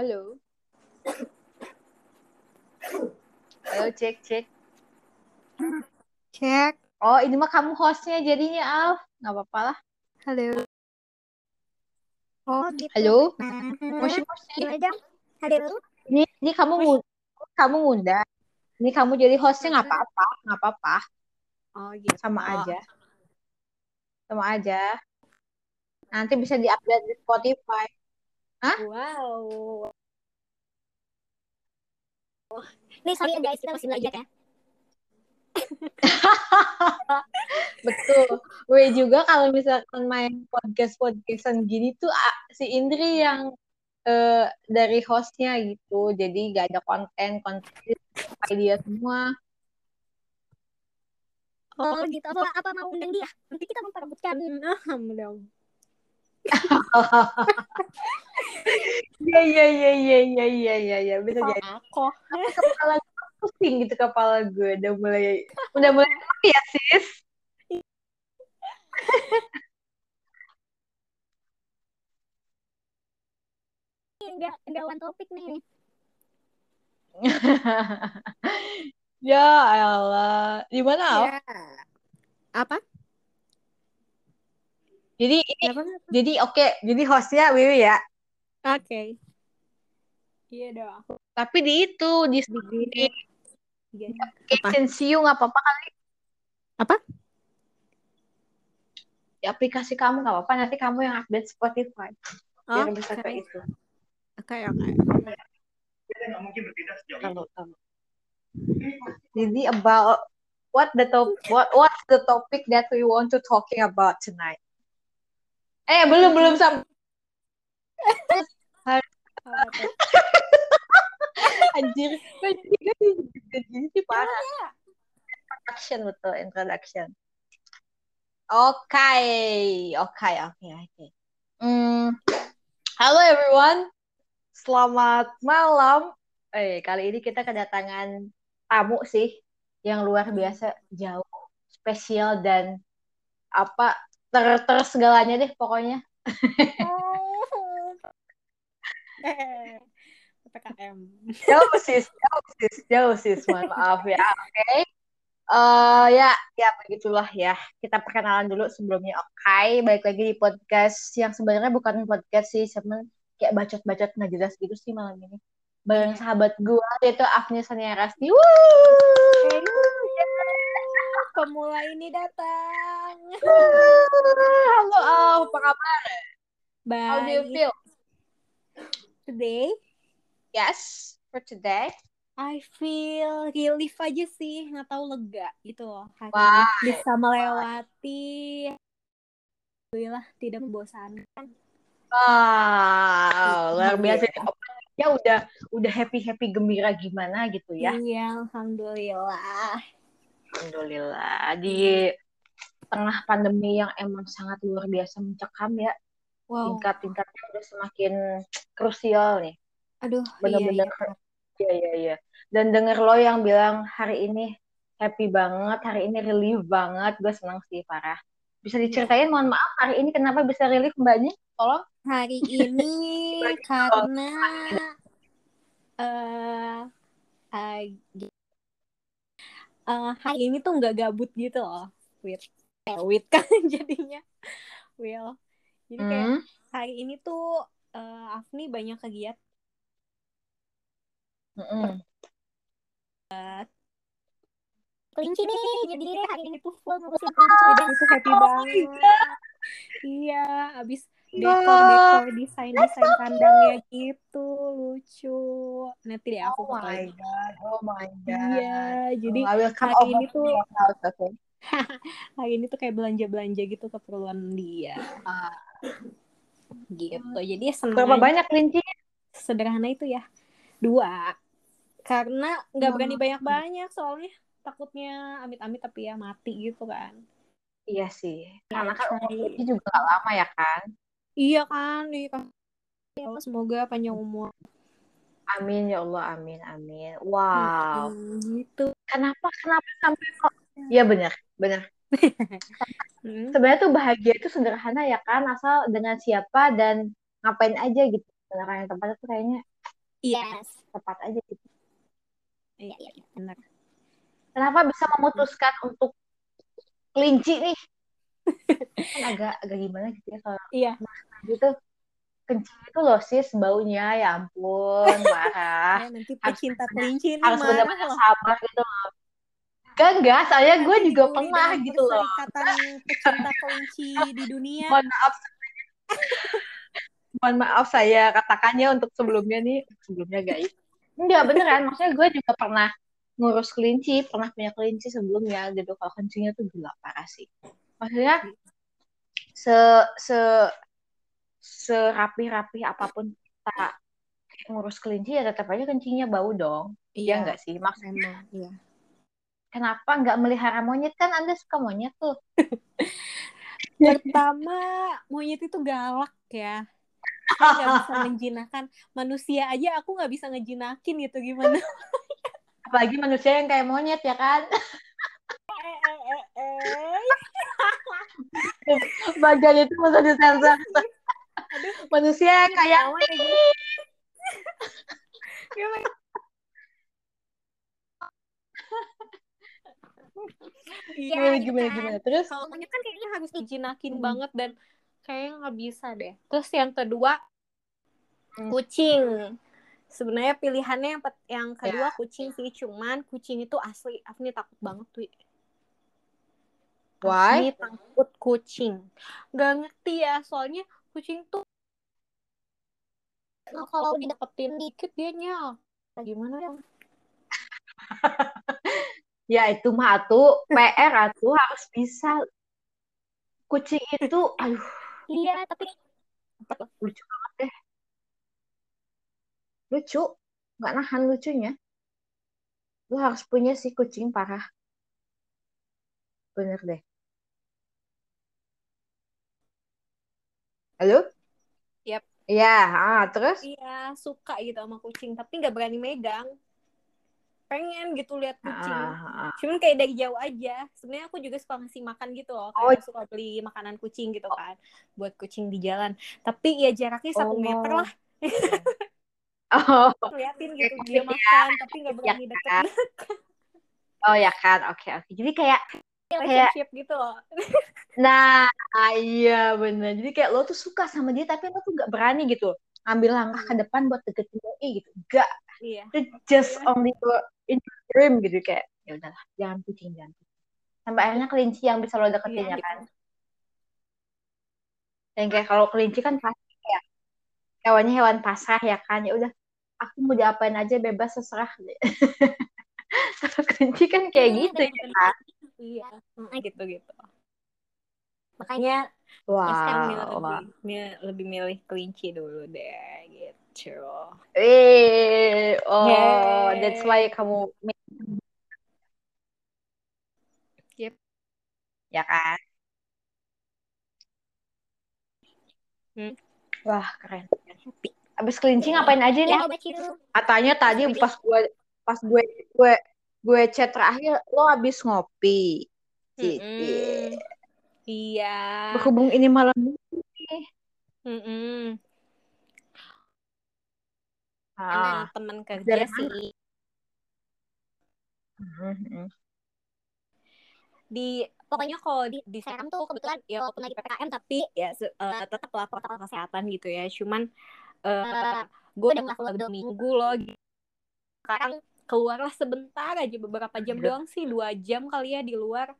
Halo. Halo, cek, cek. Cek. Oh, ini mah kamu hostnya jadinya, Al. Nggak apa-apa lah. Halo. Oh, gitu. Halo. Moshi, moshi. Halo. Ini, ini kamu ngundang. Kamu ngundang. Ini kamu jadi hostnya nggak apa-apa. Nggak apa-apa. Oh, gitu. Sama aja. Sama aja. Nanti bisa di-update di Spotify. Wow. Nih, sorry ya guys, kita masih belajar ya. Betul. Gue juga kalau misalkan main podcast-podcastan gini tuh ah, si Indri yang eh, dari hostnya gitu. Jadi gak ada konten, konten dia semua. Oh, gitu. Apa, apa mau undang dia? Nanti kita memperebutkan. Nah, dong. Iya iya iya iya iya iya iya ya. bisa jadi. Aku. Kepala gue pusing gitu kepala gue udah mulai udah mulai apa ya sis? Enggak, enggak one topik nih. ya Allah, di mana? Ya. Apa? Jadi ini Kenapa? jadi oke, jadi hostnya Wiwi ya. Oke. Iya dong. Tapi di itu di Di Iya. application Siu nggak apa-apa kali. Apa? Di aplikasi kamu nggak apa-apa. Nanti kamu yang update Spotify biar Oh, bisa oke. kayak itu. Oke, oke. Tahu, tahu. Jadi about what the top what what's the topic that we want to talking about tonight? Eh belum belum sampai anjir. Jadi sih parah. Introduction betul introduction. Oke, oke, oke, oke. Hmm, halo everyone, selamat malam. Eh, kali ini kita kedatangan tamu sih yang luar biasa jauh, spesial dan apa ter ter segalanya deh pokoknya. Eh, PPKM. Jauh sis, jauh sis, jauh sis. Mohon maaf ya. Oke. Eh ya, ya begitulah ya. Kita perkenalan dulu sebelumnya. Oke, balik lagi di podcast yang sebenarnya bukan podcast sih, cuman kayak bacot-bacot nggak jelas gitu sih malam ini. Bareng Iya. sahabat gua yaitu Afni Sania Rasti. Wuh. Pemula ini datang. Halo, Al. apa kabar? How do you feel? Today, Yes, for today. I feel relief aja sih, nggak tahu lega gitu loh. Ini bisa melewati. Alhamdulillah tidak membosankan. Wow, luar Iya. biasa. Ya udah udah happy happy gembira gimana gitu ya. Iya, alhamdulillah. Alhamdulillah di tengah pandemi yang emang sangat luar biasa mencekam ya. Wow. Tingkat-tingkatnya udah semakin krusial nih. Aduh, Bener-bener. iya, iya. Iya iya iya. Dan denger lo yang bilang hari ini happy banget, hari ini relief banget, gue senang sih parah. Bisa diceritain, mohon maaf hari ini kenapa bisa relief mbaknya? Tolong. Hari ini karena eh eh, eh, hari ini tuh nggak gabut gitu loh, with eh, with kan jadinya, Will. Jadi kayak Hmm. hari ini tuh eh, Afni banyak kegiatan Mm-mm. kelinci nih, jadi deh hari ini tuh full ngurusin kelinci dan itu happy banget. Iya, abis dekor-dekor desain-desain kandangnya gitu, lucu. Nanti deh aku Oh my god, oh my god. Iya, jadi come hari ini tuh your house, okay? hari ini tuh kayak belanja-belanja gitu keperluan dia Ah. gitu. Jadi seneng Berapa banyak kelincinya? Sederhana itu ya. Dua. Karena nggak berani Hmm. banyak-banyak soalnya takutnya amit-amit tapi ya mati gitu kan. Iya sih. Karena Ya, kan umurnya juga gak lama ya kan. Iya kan, iya kan. Ya Allah, semoga panjang umur. Amin ya Allah, amin, amin. Wow. Hmm, gitu. Kenapa, kenapa sampai kok? Iya benar, benar. Hmm. Sebenarnya tuh bahagia itu sederhana ya kan, asal dengan siapa dan ngapain aja gitu. Sebenarnya yang tempatnya tuh kayaknya Yes. tepat aja gitu. Iya, iya, iya, benar. Kenapa bisa memutuskan untuk kelinci nih? Kan agak agak gimana gitu ya kalau Iya. gitu kencing itu loh sis baunya ya ampun marah Ya, nanti pecinta kelinci harus benar-benar sabar gitu loh Enggak, enggak, soalnya gue juga pernah gitu loh. Perserikatan pecinta kelinci di dunia. Mohon maaf. Mohon maaf saya katakannya untuk sebelumnya nih, sebelumnya guys. Enggak, beneran. Maksudnya gue juga pernah ngurus kelinci, pernah punya kelinci sebelumnya gitu. Kalau kelincinya tuh gila parah sih. Maksudnya se se serapi-rapi apa pun kita ngurus kelinci ya tetap aja kencingnya bau dong. Iya enggak sih? Maksudnya iya. kenapa nggak melihara monyet kan Anda suka monyet tuh. Pertama, monyet itu galak ya. Nggak bisa menjinakkan manusia aja aku nggak bisa ngejinakin gitu gimana Apalagi manusia yang kayak monyet ya kan. eh, eh, eh. Bagian itu masa disensor. manusia yang kayak ya. Gimana? Iya, gimana gitu gimana kan. gimana. Terus Kalau kan kayaknya harus dijinakin Hmm. banget dan kayaknya nggak bisa deh. Terus yang kedua Hmm. kucing. Sebenarnya pilihannya yang yang kedua Ya. kucing sih, cuman kucing itu asli Afni takut banget tuh. Why? Afni takut kucing. Gak ngerti ya, soalnya kucing tuh nah, kalau dideketin dikit dia nyal. Gimana ya? Ya itu mah atuh PR atuh harus bisa. Kucing itu aduh Iya, tapi lucu banget deh. Lucu. Nggak nahan lucunya. Lu harus punya sih kucing parah. Bener deh. Halo? Yap. Iya, ah, terus? iya suka gitu sama kucing, tapi nggak berani megang. Pengen gitu lihat kucing. Ah, ah, Cuman kayak dari jauh aja. Sebenarnya aku juga suka ngasih makan gitu loh. Oh. Kayak suka beli makanan kucing gitu kan. Buat kucing di jalan. Tapi ya jaraknya satu Oh. meter lah. Oh, Liatin gitu dia makan. Tapi nggak berani Ya, deket. oh ya kan, oke oke. Jadi kayak, Relationship gitu loh. nah, ah, iya bener. Jadi kayak lo tuh suka sama dia, tapi lo tuh nggak berani gitu ngambil langkah ke depan buat deketin doi gitu. Gak, Iya. itu just only your in your dream gitu kayak. Ya udahlah, jangan kucing, jangan kucing. Sampai akhirnya kelinci yang bisa lo deketin Iya, ya kan. Dan kayak kalau kelinci kan pasti ya hewannya hewan pasrah ya kan. Ya udah, aku mau diapain aja bebas terserah. Kalau kelinci kan kayak Iya, gitu ya kan. Iya. Gitu gitu. Makanya ya sekarang Wow, lebih, milih, lebih milih kelinci dulu deh gitu. Eh, oh, that's why kamu Yep. ya kan? Hmm. Wah, keren. Abis kelinci ngapain aja nih? Ya, obat itu. Katanya tadi pas gue pas gue gue gue chat terakhir lo abis ngopi. Cici. Mm-mm. Iya. Berhubung ini malam nih. Mm-mm. Ah. Emang teman kerja Dari sih Mhm. di pokoknya kalau di di Serang tuh kebetulan ya walaupun lagi PPKM tapi ya se- eh, tetap lah protokol kesehatan gitu ya cuman eh gue udah ngelakuin dua minggu loh sekarang keluarlah sebentar aja beberapa jam Iya. doang sih dua jam kali ya di luar.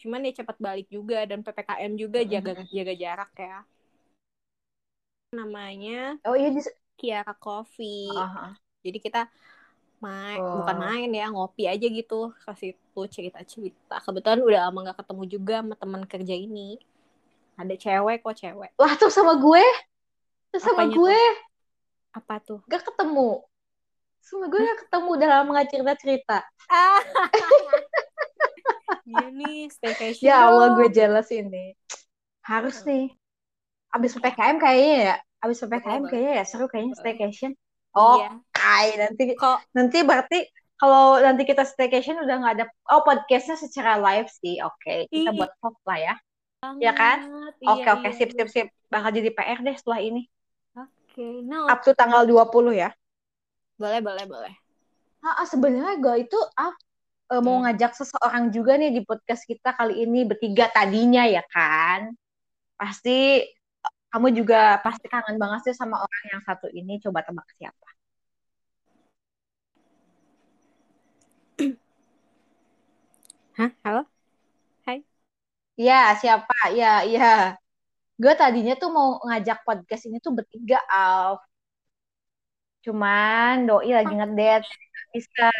Cuman ya cepat balik juga dan ppkm juga jaga jaga jarak ya. Namanya Oh iya di Kiara Coffee. Ah, ah. jadi kita main Oh. bukan main ya ngopi aja gitu. Kasih tuh cerita cerita kebetulan udah lama nggak ketemu juga sama teman kerja ini. Ada cewek kok cewek. Wah, tuh sama gue. Tuh sama Apanya gue? apa tuh? Gak ketemu. Sama gue gak ketemu udah lama gak cerita-cerita. ah iya nih staycation Ya Allah, gue jealous ini. Harus nih. Abis PPKM kayaknya ya. Abis PPKM Boleh, kayaknya ya seru kayaknya staycation. Oh, iya kai nanti kok nanti berarti kalau nanti kita staycation udah nggak ada oh podcastnya secara live sih. Oke, kita Iya. buat vlog lah ya. Ya kan? banget. Oke, Iya, oke, iya, sip iya. sip sip. Bakal jadi PR deh setelah ini. oke nah Up to tanggal 20 ya. Boleh, boleh, boleh. Ah, sebenarnya gue itu ah, mau Hmm. ngajak seseorang juga nih di podcast kita kali ini bertiga tadinya ya kan. Pasti kamu juga pasti kangen banget sih sama orang yang satu ini. Coba tebak siapa? Hah? Halo? Ya, siapa? Ya, ya. Gue tadinya tuh mau ngajak podcast ini tuh bertiga, Alf. Cuman doi lagi. Nggak Bisa.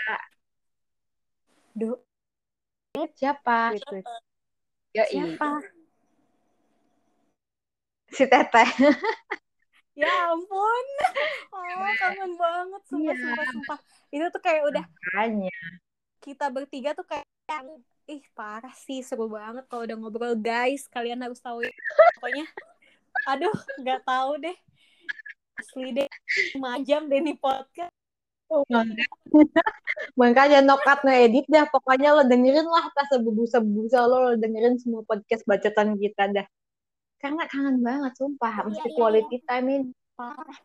Duh, Siapa? Yoi. Siapa? Si Teteh. Ya ampun. Oh, kangen banget. Sumpah, Iya. sumpah, sumpah. Itu tuh kayak udah Makanya. kita bertiga tuh kayak yang ih parah sih seru banget kalau udah ngobrol guys kalian harus tahu ya. pokoknya aduh nggak tahu deh asli deh lima jam deh nih podcast Oh, Makanya, nokat ngedit dah. Pokoknya lo dengerin lah tas sebusa-busa lo, lo dengerin semua podcast bacotan kita dah. Karena kangen banget, sumpah. Mesti iya, quality time ini. parah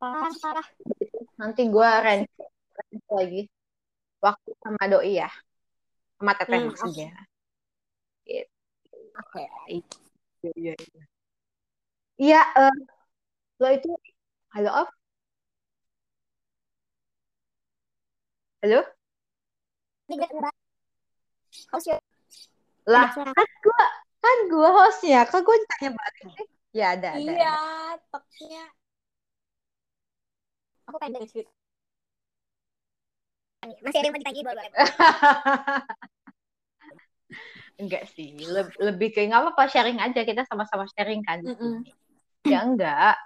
parah parah Nanti gue range lagi. Waktu sama doi ya. Sama teteh Hmm, maksudnya. Gitu. oke Iya, iya, iya. Iya, eh, lo itu, halo Op? Halo? Lah, kan gue, kan gue hostnya, kan gue ditanya balik sih. Ya ada, ada, iya teknya aku pengen cerita masih ada yang mau ditanya boleh Enggak sih, Leb- lebih ke nggak apa-apa sharing aja kita sama-sama sharing kan. Mm-mm. sini. Ya enggak,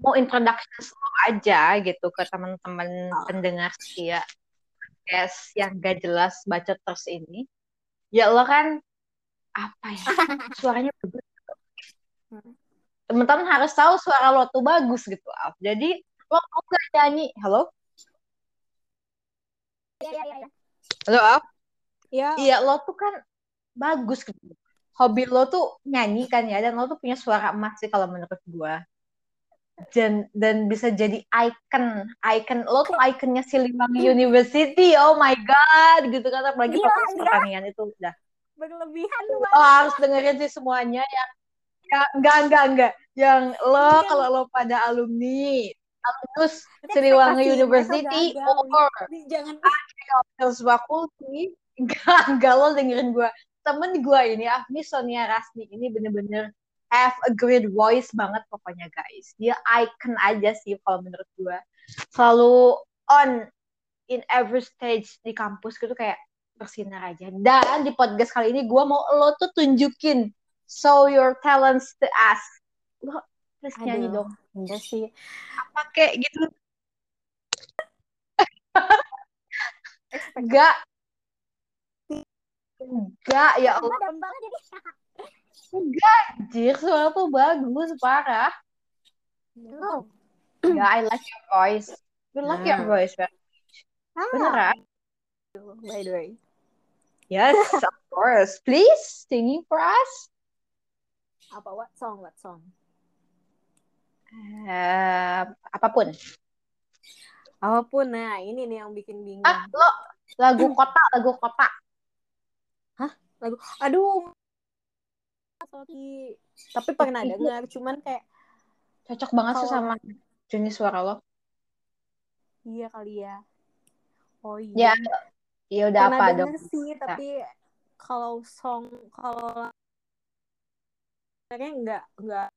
mau introduction slow aja gitu ke teman-teman Oh. pendengar setia podcast yang gak jelas bacot terus ini. Ya lo kan apa ya suaranya bagus. Hmm. Teman-teman harus tahu suara lo tuh bagus gitu, Alf. Jadi lo mau gak nyanyi? Halo, iya iya iya halo Alf. ya Iya lo tuh kan bagus gitu. Hobi lo tuh nyanyi kan ya, dan lo tuh punya suara emas sih kalau menurut gua. Dan dan bisa jadi icon, icon lo tuh ikonnya Siliwangi University. Oh my god, gitu kan apalagi Gila, fakultas gila. pertanian itu udah. berlebihan lu Oh, harus dengerin sih semuanya yang ya, enggak enggak enggak. Yang lo Iya. kalau lo pada alumni alumnus Siliwangi University or jangan Sales Faculty enggak enggak lo dengerin gue temen gue ini Afni Sonia Rasni ini bener-bener have a great voice banget pokoknya guys. Dia icon aja sih kalau menurut gue selalu on in every stage di kampus gitu kayak bersinar aja. Dan di podcast kali ini gue mau lo tuh tunjukin. Show your talents to us. Lo nyanyi Aduh. dong. enggak sih. Pakai gitu? Ekspektasi enggak. Enggak ya Allah Anjir, suara tuh bagus, parah. no. Ya, I like your voice. You like your Nah. voice, right? Beneran? by the way Yes, of course. Please, singing for us. apa what song what song Eh, apa pun. apa pun nah ini nih yang bikin bingung Ah, lo lagu kota, lagu kota. lagu aduh sorry tapi pernah dengar cuman kayak Cocok banget sih Kalau- sama jenis suara lo. iya kali ya oh Ya, iya ya udah pernah apa dong? sih tapi kalau song kalau sebenarnya enggak enggak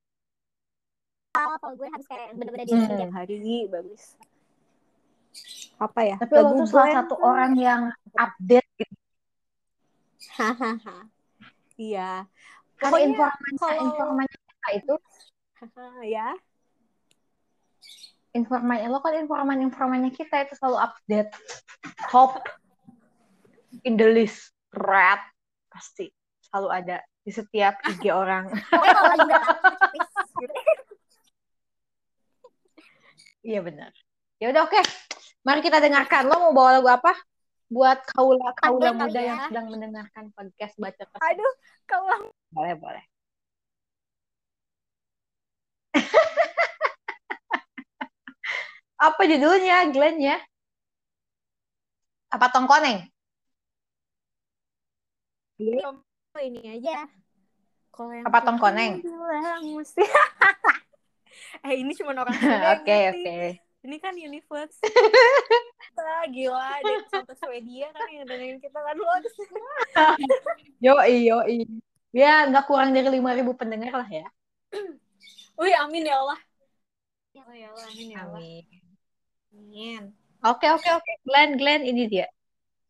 ah, kalau gue harus kayak bener-bener Hmm. tiap hari bagus apa ya Tapi lo tuh salah satu orang yang update gitu. hahaha iya Pokoknya informasi kalau- informasi kita itu? ya. Informasi lo kan informan informannya kita itu selalu update. Top in the list red pasti selalu ada di setiap IG orang. Kalau gitu. Iya benar. Ya udah oke. Mari kita dengarkan. Lo mau bawa lagu apa buat kaula kaula kali muda ya. yang sedang mendengarkan podcast baca tersebut. aduh kalau boleh boleh Apa judulnya, Glenn ya? Apa tongkoneng? Oh, ini aja. Kalau yang Apa tongkoneng? bilang eh ini cuma orang Oke, oke. Ini kan universe. Wah, gila deh sampai Swedia kan yang dengerin kita kan lu Yoi, yoi. Ya, nggak kurang dari 5.000 pendengar lah ya. Wih, amin ya Allah. Ya Allah, ya Allah, amin ya Allah. Amin. Amin. Oke, oke, oke. Glenn, Glenn, ini dia.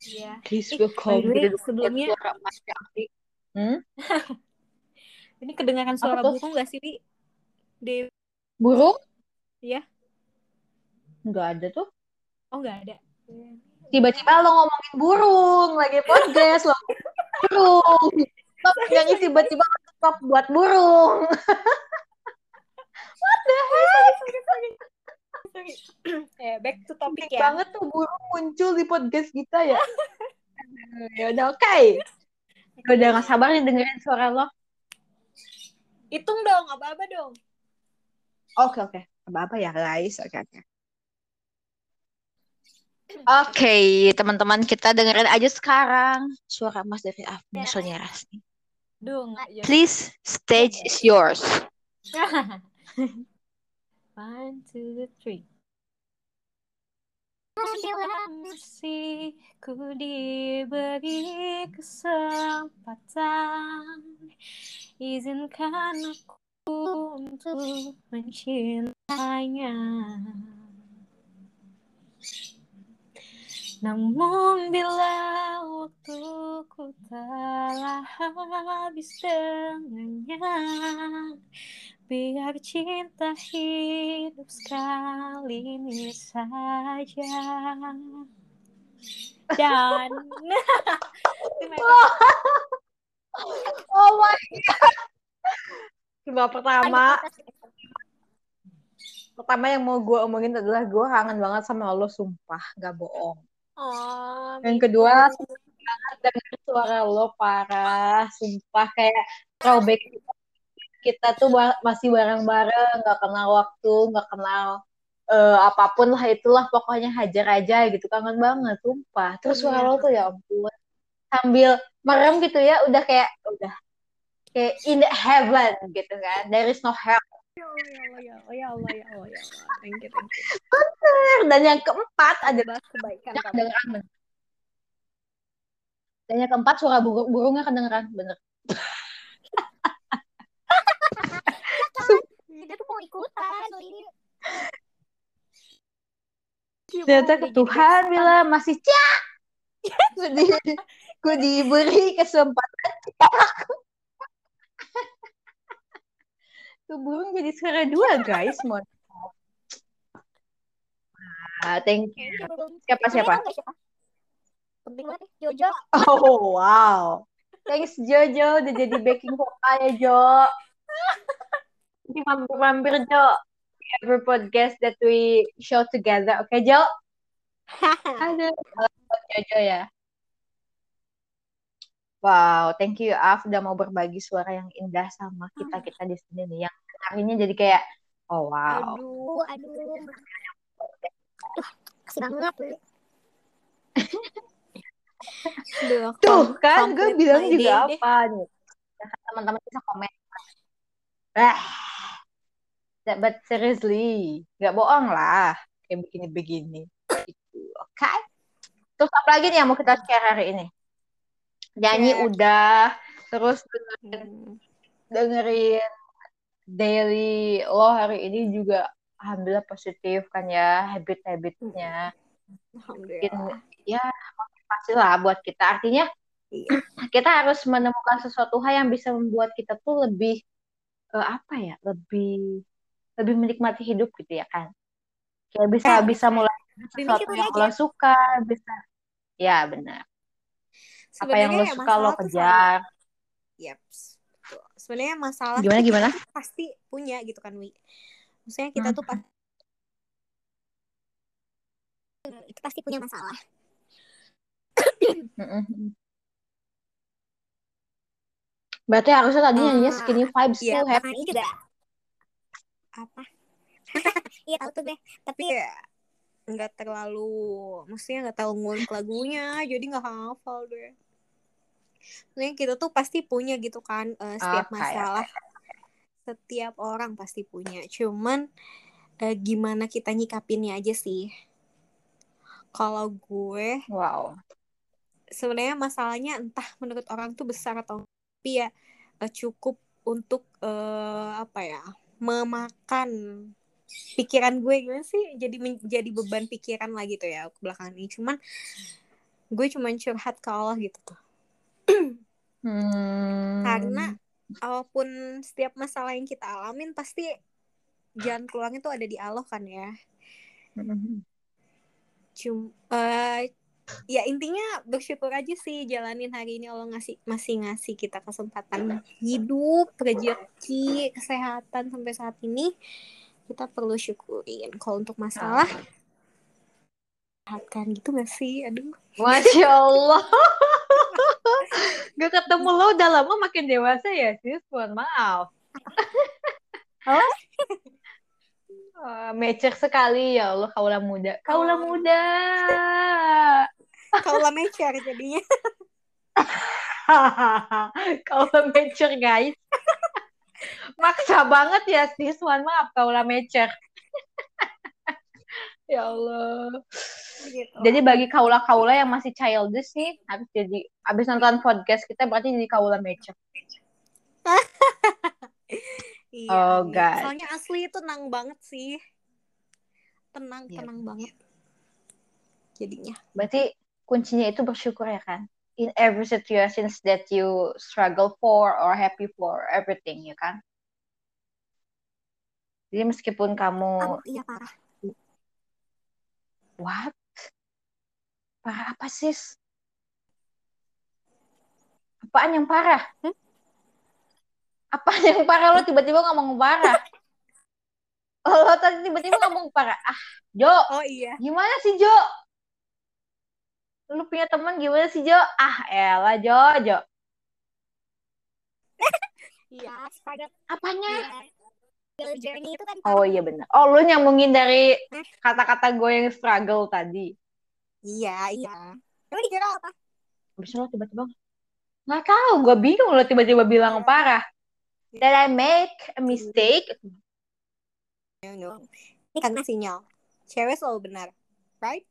Iya. Please Eh, welcome by the way, to the sebelumnya- suara. Hmm? Ini kedengaran suara burung gak sih? Di... Burung? Iya. Nggak ada tuh. Oh, gak ada. Tiba-tiba lo ngomongin burung, lagi podcast, lo burung. Stop nyanyi tiba-tiba stop buat burung. Sorry. eh, back to topic ya. banget tuh burung muncul di podcast kita ya. ya udah oke. Ya Udah gak sabar nih dengerin suara lo. Hitung dong, apa-apa dong. Oke oke. Apa-apa ya guys. Oke oke. Oke, teman-teman kita dengerin aja sekarang suara Mas Devi Afni Ya. Sonia Rasni. Dong, aja. Please, stage is yours. One, two, three. Masih ku diberi kesempatan Izinkan aku untuk mencintainya Namun bila waktuku telah habis dengannya Biar cinta hidup sekali ini saja Dan. Oh my god. Coba pertama, pertama yang mau gue omongin adalah gue kangen banget sama lo, sumpah, gak bohong. Oh, Yang gitu. kedua, banget denger suara lo parah, sumpah kayak throwback kita, kita tuh ba- masih bareng-bareng, gak kenal waktu, gak kenal eh, apa pun lah itulah pokoknya hajar aja gitu. Kangen banget sumpah. Terus suara lo tuh ya ampun. Sambil merem gitu ya udah kayak udah kayak in the heaven gitu kan. There is no hell Ya Allah, ya Allah, ya Allah, ya Allah, ya Allah. Thank you, thank you. dan yang keempat ada Bahas kebaikan kamu. kedengeran bener. dan yang keempat suara burung burungnya kedengeran bener Kita tuh mau ikutan. ternyata ke Tuhan bilang masih cak gue diberi kesempatan cak tuh burung jadi suara dua guys mohon Ah, thank you siapa siapa? Penting banget. Jojo. oh wow. Thanks Jojo udah jadi backing vokal ya Jo. Jadi mampir-mampir Jo. Every podcast that we show together. Oke Jo? Aduh, salam buat Jojo ya. Wow, thank you Af udah mau berbagi suara yang indah sama kita kita di sini nih. Yang dengarinnya jadi kayak, oh wow. Aduh, aduh. Kasih banget. Tuh kan, gue bilang juga deh. apa nih. Teman-teman bisa komen. Ah, That- but seriously, nggak bohong lah kayak begini-begini. Gitu, oke? Terus apa lagi nih yang mau kita share hari ini? Nyanyi Share. udah, terus dengerin Hmm. dengerin daily lo hari ini juga alhamdulillah positif kan ya habit-habitnya mungkin Alhamdulillah. ya motivasi lah buat kita artinya Iya. kita harus menemukan sesuatu hal yang bisa membuat kita tuh lebih eh, apa ya lebih lebih menikmati hidup gitu ya kan kayak bisa Eh, bisa mulai sesuatu yang aja. lo suka bisa ya benar apa yang lo Sebenarnya ya suka lo kejar Yeps. Sebenarnya masalah gimana gimana pasti punya gitu kan, Wi. Maksudnya kita Hmm. tuh pasti kita pasti punya masalah. Berarti harusnya tadi nyanyinya Ah, skinny vibes Iya, tuh happy. ini juga apa? Iya tahu tuh gue. Tapi ya nggak terlalu maksudnya nggak tahu ngulik lagunya jadi nggak hafal deh Maksudnya kita tuh pasti punya gitu kan uh, setiap Oke, masalah. Setiap orang pasti punya. Cuman uh, gimana kita nyikapinnya aja sih. Kalau gue Wow. sebenarnya masalahnya entah menurut orang tuh besar atau tapi ya uh, cukup untuk uh, apa ya memakan pikiran gue gimana sih jadi menjadi beban pikiran lah gitu ya ke belakang ini. Cuman gue cuman curhat ke Allah gitu. tuh Hmm. karena apa pun setiap masalah yang kita alamin pasti jalan keluarnya tuh ada di Allah kan ya Hmm. cum uh, ya intinya bersyukur aja sih jalanin hari ini Allah ngasih masih ngasih kita kesempatan hidup rezeki kesehatan sampai saat ini kita perlu syukurin kalau untuk masalah kan gitu gak sih aduh Masya Allah. Gak ketemu lo udah lama makin dewasa ya sis. Mohon maaf. Apa? Uh, mecer sekali ya Allah kaula muda. Kaula Oh. muda. kalau mecer jadinya kaula mecer guys. Maksa banget ya sis. Mohon maaf kaula mecer. Ya Allah. gitu Jadi bagi kaula-kaula yang masih childish nih, habis jadi habis nonton podcast kita berarti jadi kaula mecer. iya Oh, amin. God. soalnya asli itu tenang banget sih tenang Iya. tenang banget jadinya Berarti kuncinya itu bersyukur ya kan? In every situations that you struggle for or happy for everything ya kan? Jadi meskipun kamu oh, iya parah what? Parah apa sis? Apaan yang parah? Hmm? Apaan yang parah lo tiba-tiba ngomong parah? Lo tadi tiba-tiba ngomong parah. Ah, Jo, oh iya gimana sih Jo? Lu punya teman gimana sih Jo? Ah, elah Jo, Jo. iya Apanya? iya journey itu kan Oh iya benar. Oh lu nyambungin dari kata-kata gue yang struggle tadi. iya iya emang dikira apa Habis lo tiba-tiba nggak tahu, gue bingung lo tiba-tiba bilang parah. Did I make a mistake? no, no. ini karena sinyal cewek selalu benar right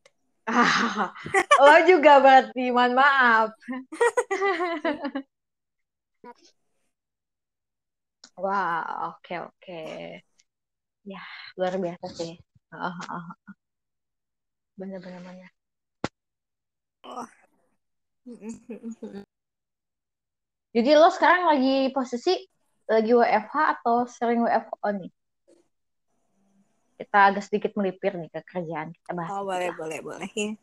lo juga berarti, mohon maaf. Wah, oke oke. Ya, luar biasa sih. Ah, ah, ah. Bener-bener bener. Jadi lo sekarang lagi posisi lagi WFH atau sering WFO nih? Kita agak sedikit melipir nih ke kerjaan kita bahas. oh boleh boleh boleh ya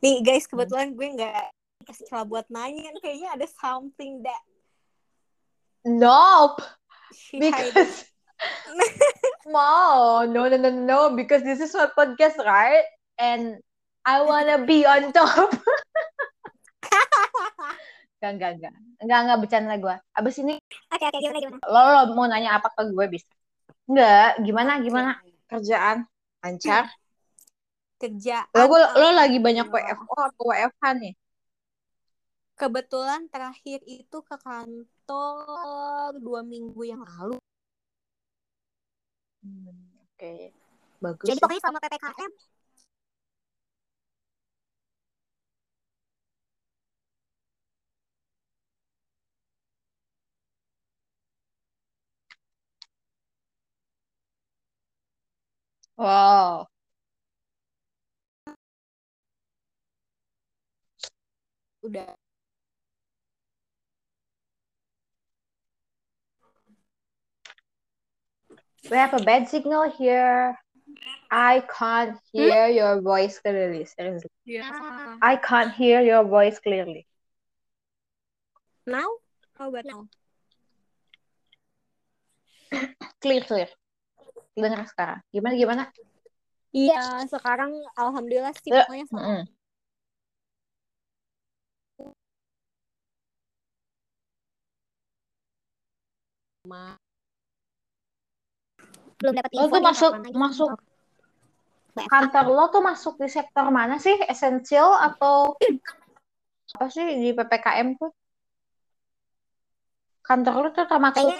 nih guys kebetulan gue nggak kasih celah buat nanya kayaknya ada something that Nope, she because no, no, no, no, no, because this is my podcast, right? And I wanna be on top. Enggak, enggak, enggak. Enggak, enggak bercanda gue. Abis ini Oke oke gimana gimana. lo, lo mau nanya apa ke gue bisa? Enggak, gimana, gimana? Kerjaan lancar? Kerja. Lo, gue- lo lagi banyak WFO atau WFH nih? Kebetulan terakhir itu ke kantor dua minggu yang lalu. Hmm, Oke, bagus. Jadi ya. pokoknya selama ppkm Wow. udah We have a bad signal here. I can't hear your voice clearly. Seriously. ya. I can't hear your voice clearly. Now? How about now? Clear, clear. Dengar sekarang. Gimana, gimana? Iya, sekarang alhamdulillah sih Ya, pokoknya Mm-mm. Belum dapat Lo info tuh nih masuk, masuk. kantor. kantor lo tuh masuk di sektor mana sih? Esensial atau apa sih di PPKM tuh? Kantor lo tuh termasuk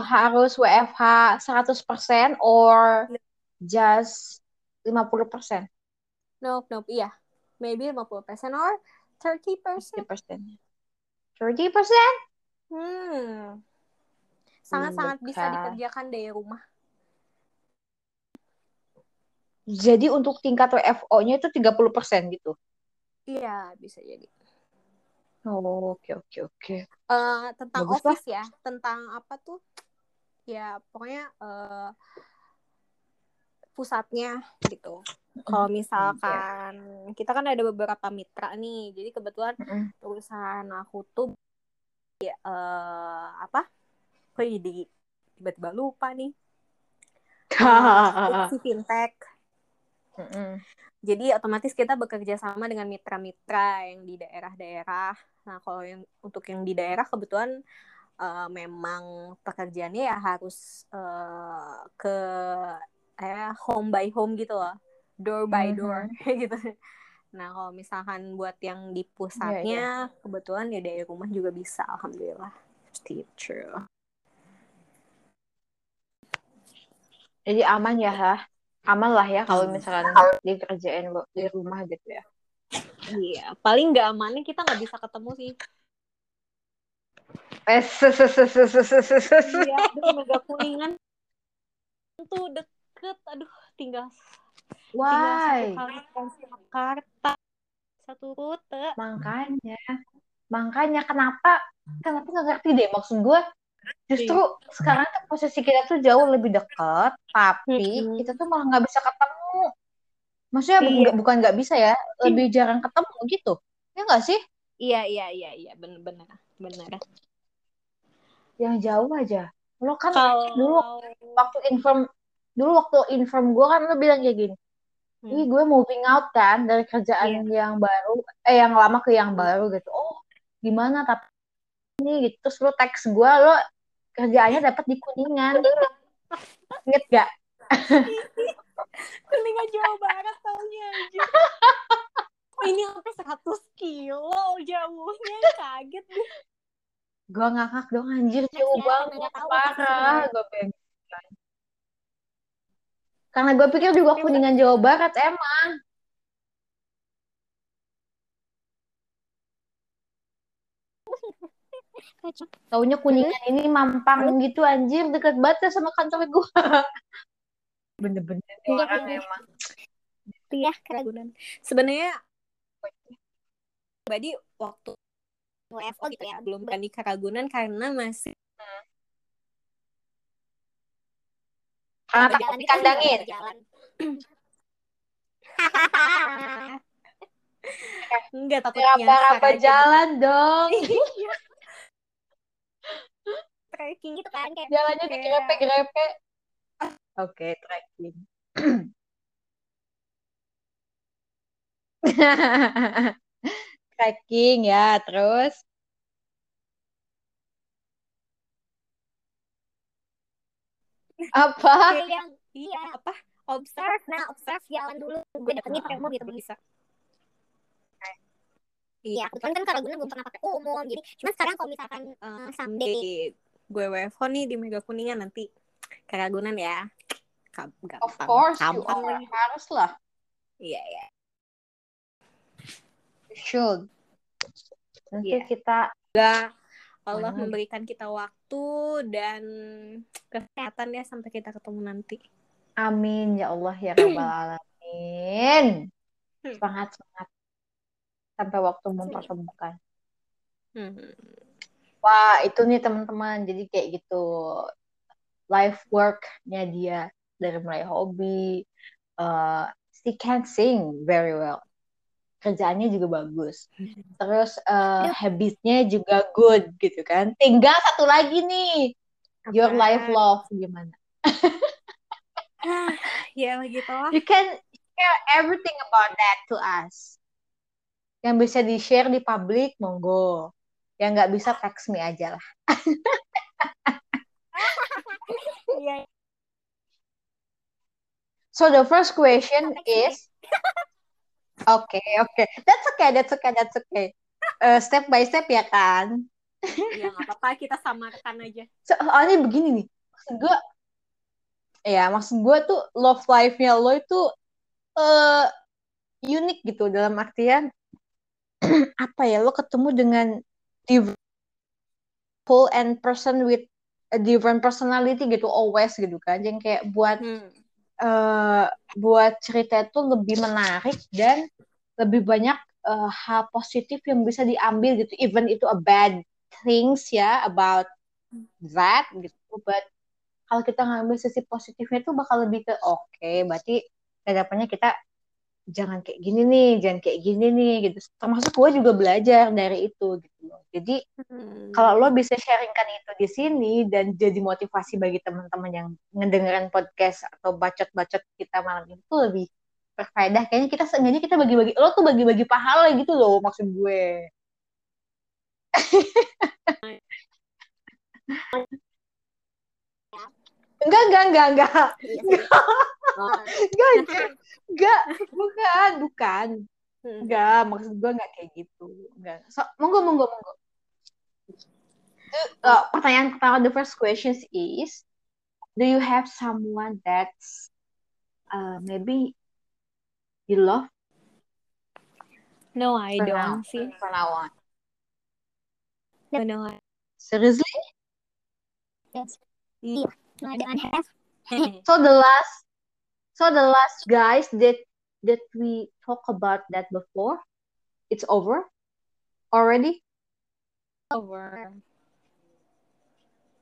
harus WFH 100% or just 50%? Nope, nope, iya. Maybe 50% or 30%. 30%. 30%? Hmm. Sangat-sangat bisa dikerjakan dari rumah. Jadi untuk tingkat WFO-nya itu 30% gitu. Iya, bisa jadi. Oh, oke oke oke. Eh, tentang Bagus lah. office ya, tentang apa tuh? Ya, pokoknya eh, pusatnya gitu. Kalau misalkan kita kan ada beberapa mitra nih, jadi kebetulan Mm-mm. perusahaan aku tuh ya, eh, apa? Kok jadi tiba-tiba lupa nih. Si fintech. Mm-mm. Jadi otomatis kita bekerja sama dengan mitra-mitra yang di daerah-daerah. Nah, kalau yang untuk yang di daerah kebetulan eh, memang pekerjaannya ya harus eh, ke eh, home by home gitu loh, door by door gitu. Nah, kalau misalkan buat yang di pusatnya, kebetulan ya dari rumah juga bisa, alhamdulillah. Itu. Jadi aman ya, ha? aman lah ya kalau misalkan dikerjain lo di rumah gitu ya. Iya paling nggak amannya kita nggak bisa ketemu sih. Eh kuningan. Tuh deket aduh tinggal Why? Jakarta. Satu rute. Makanya makanya kenapa kenapa nggak ngerti deh maksud gue Justru sekarang tuh posisi kita tuh jauh lebih dekat, tapi Mm-mm. kita tuh malah nggak bisa ketemu. Maksudnya Iya. bukan nggak bisa ya, lebih jarang ketemu gitu. Ya nggak sih? Iya iya iya iya benar-benar benar. Yang jauh aja. Lo kan Kalau dulu waktu inform, dulu waktu inform gue kan lo bilang kayak gini. Hmm. Ih, gue moving out kan dari kerjaan yang baru, eh yang lama ke yang baru gitu. Oh, gimana tapi ini gitu. Terus lo teks gue, lo kerjaannya dapat di Kuningan. Ingat gak? Kuningan Jawa Barat taunya aja. Ini sampai 100 kilo jauhnya kaget deh. Gue ngakak dong anjir jauh Ya, banget parah gue pengen karena gue pikir juga kuningan Jawa Barat emang taunya kuningan ini mampang gitu anjir. Deket banget ya sama kantor gue bener-bener. Iya, orang iya. emang Iya, keragunan. Sebenarnya pribadi waktu WFO gitu ya, belum berani ke Ragunan karena masih karena takut dikandangin. Jalan. Enggak takut raba-raba nyasar aja. jalan dong trekking gitu kan kayak jalannya kayak- digrepe-grepe oke trekking trekking ya terus? Apa? Yang iya apa? Observe nah observe jalan dulu. Gue dapet nih pakai umum gitu bisa. Iya kebetulan kan Karagunan belum pernah pakai umum jadi cuma sekarang kalau misalkan eh, someday gue WFO nih di Mega Kuningan nanti Karagunan ya Kam- gampang of course you gampang are lagi. harus lah iya iya you should nanti Iya. kita Allah Mana? memberikan kita waktu dan kesehatan ya sampai kita ketemu nanti Amin ya Allah ya Rabbal Alamin. Hmm. Semangat semangat sampai waktu mempertemukan. Hmm. Wah itu nih teman-teman. Jadi kayak gitu. Life worknya dia. Dari mulai hobi, uh, she can sing very well, kerjaannya juga bagus, terus uh, habitnya juga good gitu kan. Tinggal satu lagi nih. Your life love gimana? ya gitu lah You can share everything about that to us. Yang bisa di-share di publik, monggo. Yang nggak bisa, text me aja lah. Iya. So the first question is Oke, oke. That's okay, that's okay, that's okay. Uh, step by step ya kan? Iya, nggak apa-apa. Kita samarkan aja. Soalnya begini nih. Maksud gue, ya maksud gue tuh love life-nya lo itu uh, unik gitu dalam artian apa ya lo ketemu dengan full and person with a different personality gitu always gitu kan. Yang kayak buat hmm. uh, buat cerita itu lebih menarik dan lebih banyak uh, hal positif yang bisa diambil gitu. Even itu a bad things ya about that gitu. But kalau kita ngambil sisi positifnya tuh bakal lebih ke oke okay, berarti ke depannya kita jangan kayak gini nih, jangan kayak gini nih gitu. Termasuk gue juga belajar dari itu gitu loh. Jadi hmm. kalau lo bisa sharingkan itu di sini dan jadi motivasi bagi teman-teman yang ngedengerin podcast atau bacot-bacot kita malam ini tuh lebih berfaedah. Kayaknya kita seenggaknya kita bagi-bagi, lo tuh bagi-bagi pahala gitu loh maksud gue. enggak, enggak, enggak, enggak. Iya enggak, enggak. Enggak, bukan, bukan. Enggak, maksud gue enggak kayak gitu. Enggak. So, monggo, monggo, monggo. Uh, pertanyaan pertama, the first question is, do you have someone that's uh, maybe you love? No, I for don't. See. For now on. No, no. I... Seriously? Yes. Yeah. I don't have. so the last So the last guys that that we talk about that before, it's over already. Over.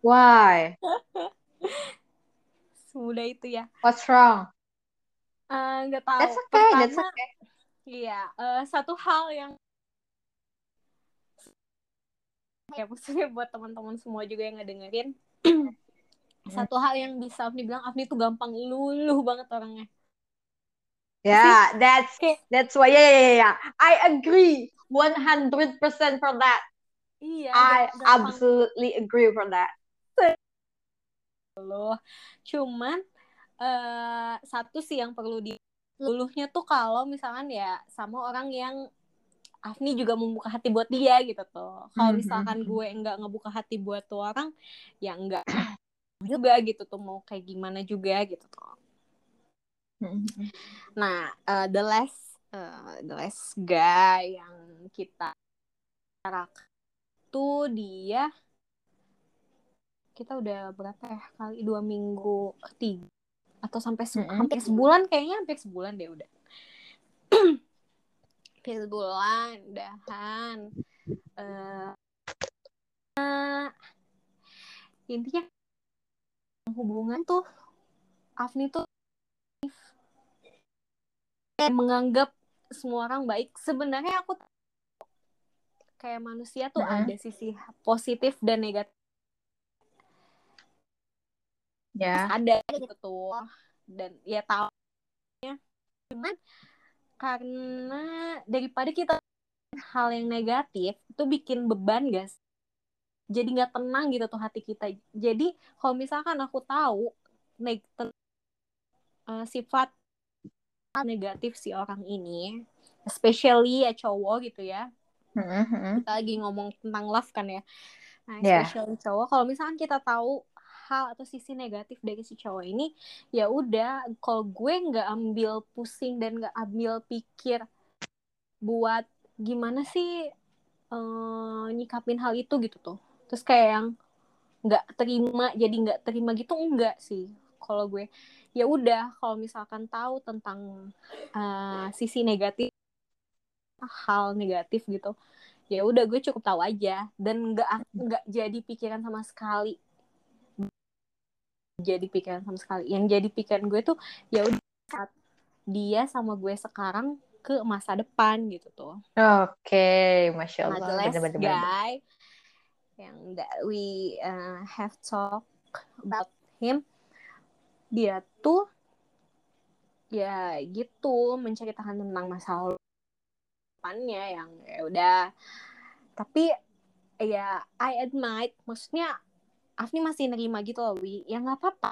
Why? Semudah itu ya. What's wrong? Uh, nggak tahu. That's okay. Pertama, that's okay. Iya, uh, satu hal yang ya maksudnya buat teman-teman semua juga yang ngedengerin satu hal yang bisa Afni bilang Afni tuh gampang luluh banget orangnya. Yeah that's that's why yeah yeah yeah I agree 100% for that. Iya I absolutely agree for that. Loh cuman uh, satu sih yang perlu di luluhnya tuh kalau misalkan ya sama orang yang Afni juga membuka hati buat dia gitu tuh. Kalau mm-hmm. misalkan gue enggak ngebuka hati buat tuh orang, ya enggak juga gitu tuh mau kayak gimana juga gitu tuh. Mm-hmm. Nah, uh, the last uh, the last guy yang kita tuh dia kita udah berapa ya kali dua minggu tiga atau sampai se mm-hmm. hampir sebulan kayaknya hampir sebulan deh udah hampir sebulan udahan uh, uh, intinya hubungan tuh Afni tuh menganggap semua orang baik. Sebenarnya aku kayak manusia tuh mm-hmm. ada sisi positif dan negatif. Ya. Ada gitu tuh. Dan ya tahu. Ya cuman karena daripada kita hal yang negatif itu bikin beban guys jadi nggak tenang gitu tuh hati kita jadi kalau misalkan aku tahu neg uh, sifat negatif si orang ini especially ya cowok gitu ya mm-hmm. kita lagi ngomong tentang love kan ya nah especially yeah. cowok kalau misalkan kita tahu hal atau sisi negatif dari si cowok ini ya udah kalau gue nggak ambil pusing dan nggak ambil pikir buat gimana sih uh, nyikapin hal itu gitu tuh terus kayak yang nggak terima jadi nggak terima gitu enggak sih kalau gue. Ya udah kalau misalkan tahu tentang uh, sisi negatif hal negatif gitu ya udah gue cukup tahu aja. Dan nggak nggak jadi pikiran sama sekali. Jadi pikiran sama sekali. Yang jadi pikiran gue tuh ya udah saat dia sama gue sekarang ke masa depan gitu tuh. Oke okay. masya allah. Nah, last guy yang that we uh, have talk about him. Dia tuh ya gitu menceritakan tentang masa depannya yang ya udah. Tapi ya I admit maksudnya Afni masih nerima gitu loh Wi. Ya nggak apa-apa.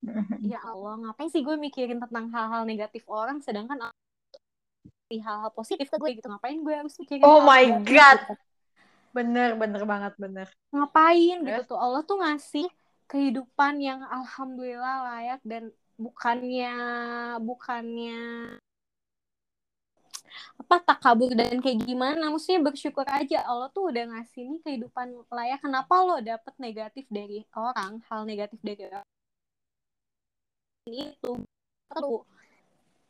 Ya Allah ngapain sih gue mikirin tentang hal-hal negatif orang sedangkan hal-hal positif ke gue gitu. Ngapain gue harus mikirin Oh my God. gitu. Bener, bener banget, bener. ngapain Terus? gitu tuh? Allah tuh ngasih kehidupan yang alhamdulillah layak dan bukannya bukannya apa takabur dan kayak gimana. Maksudnya bersyukur aja Allah tuh udah ngasih nih kehidupan layak. Kenapa lo dapet negatif dari orang hal negatif dari orang? Itu. Perlu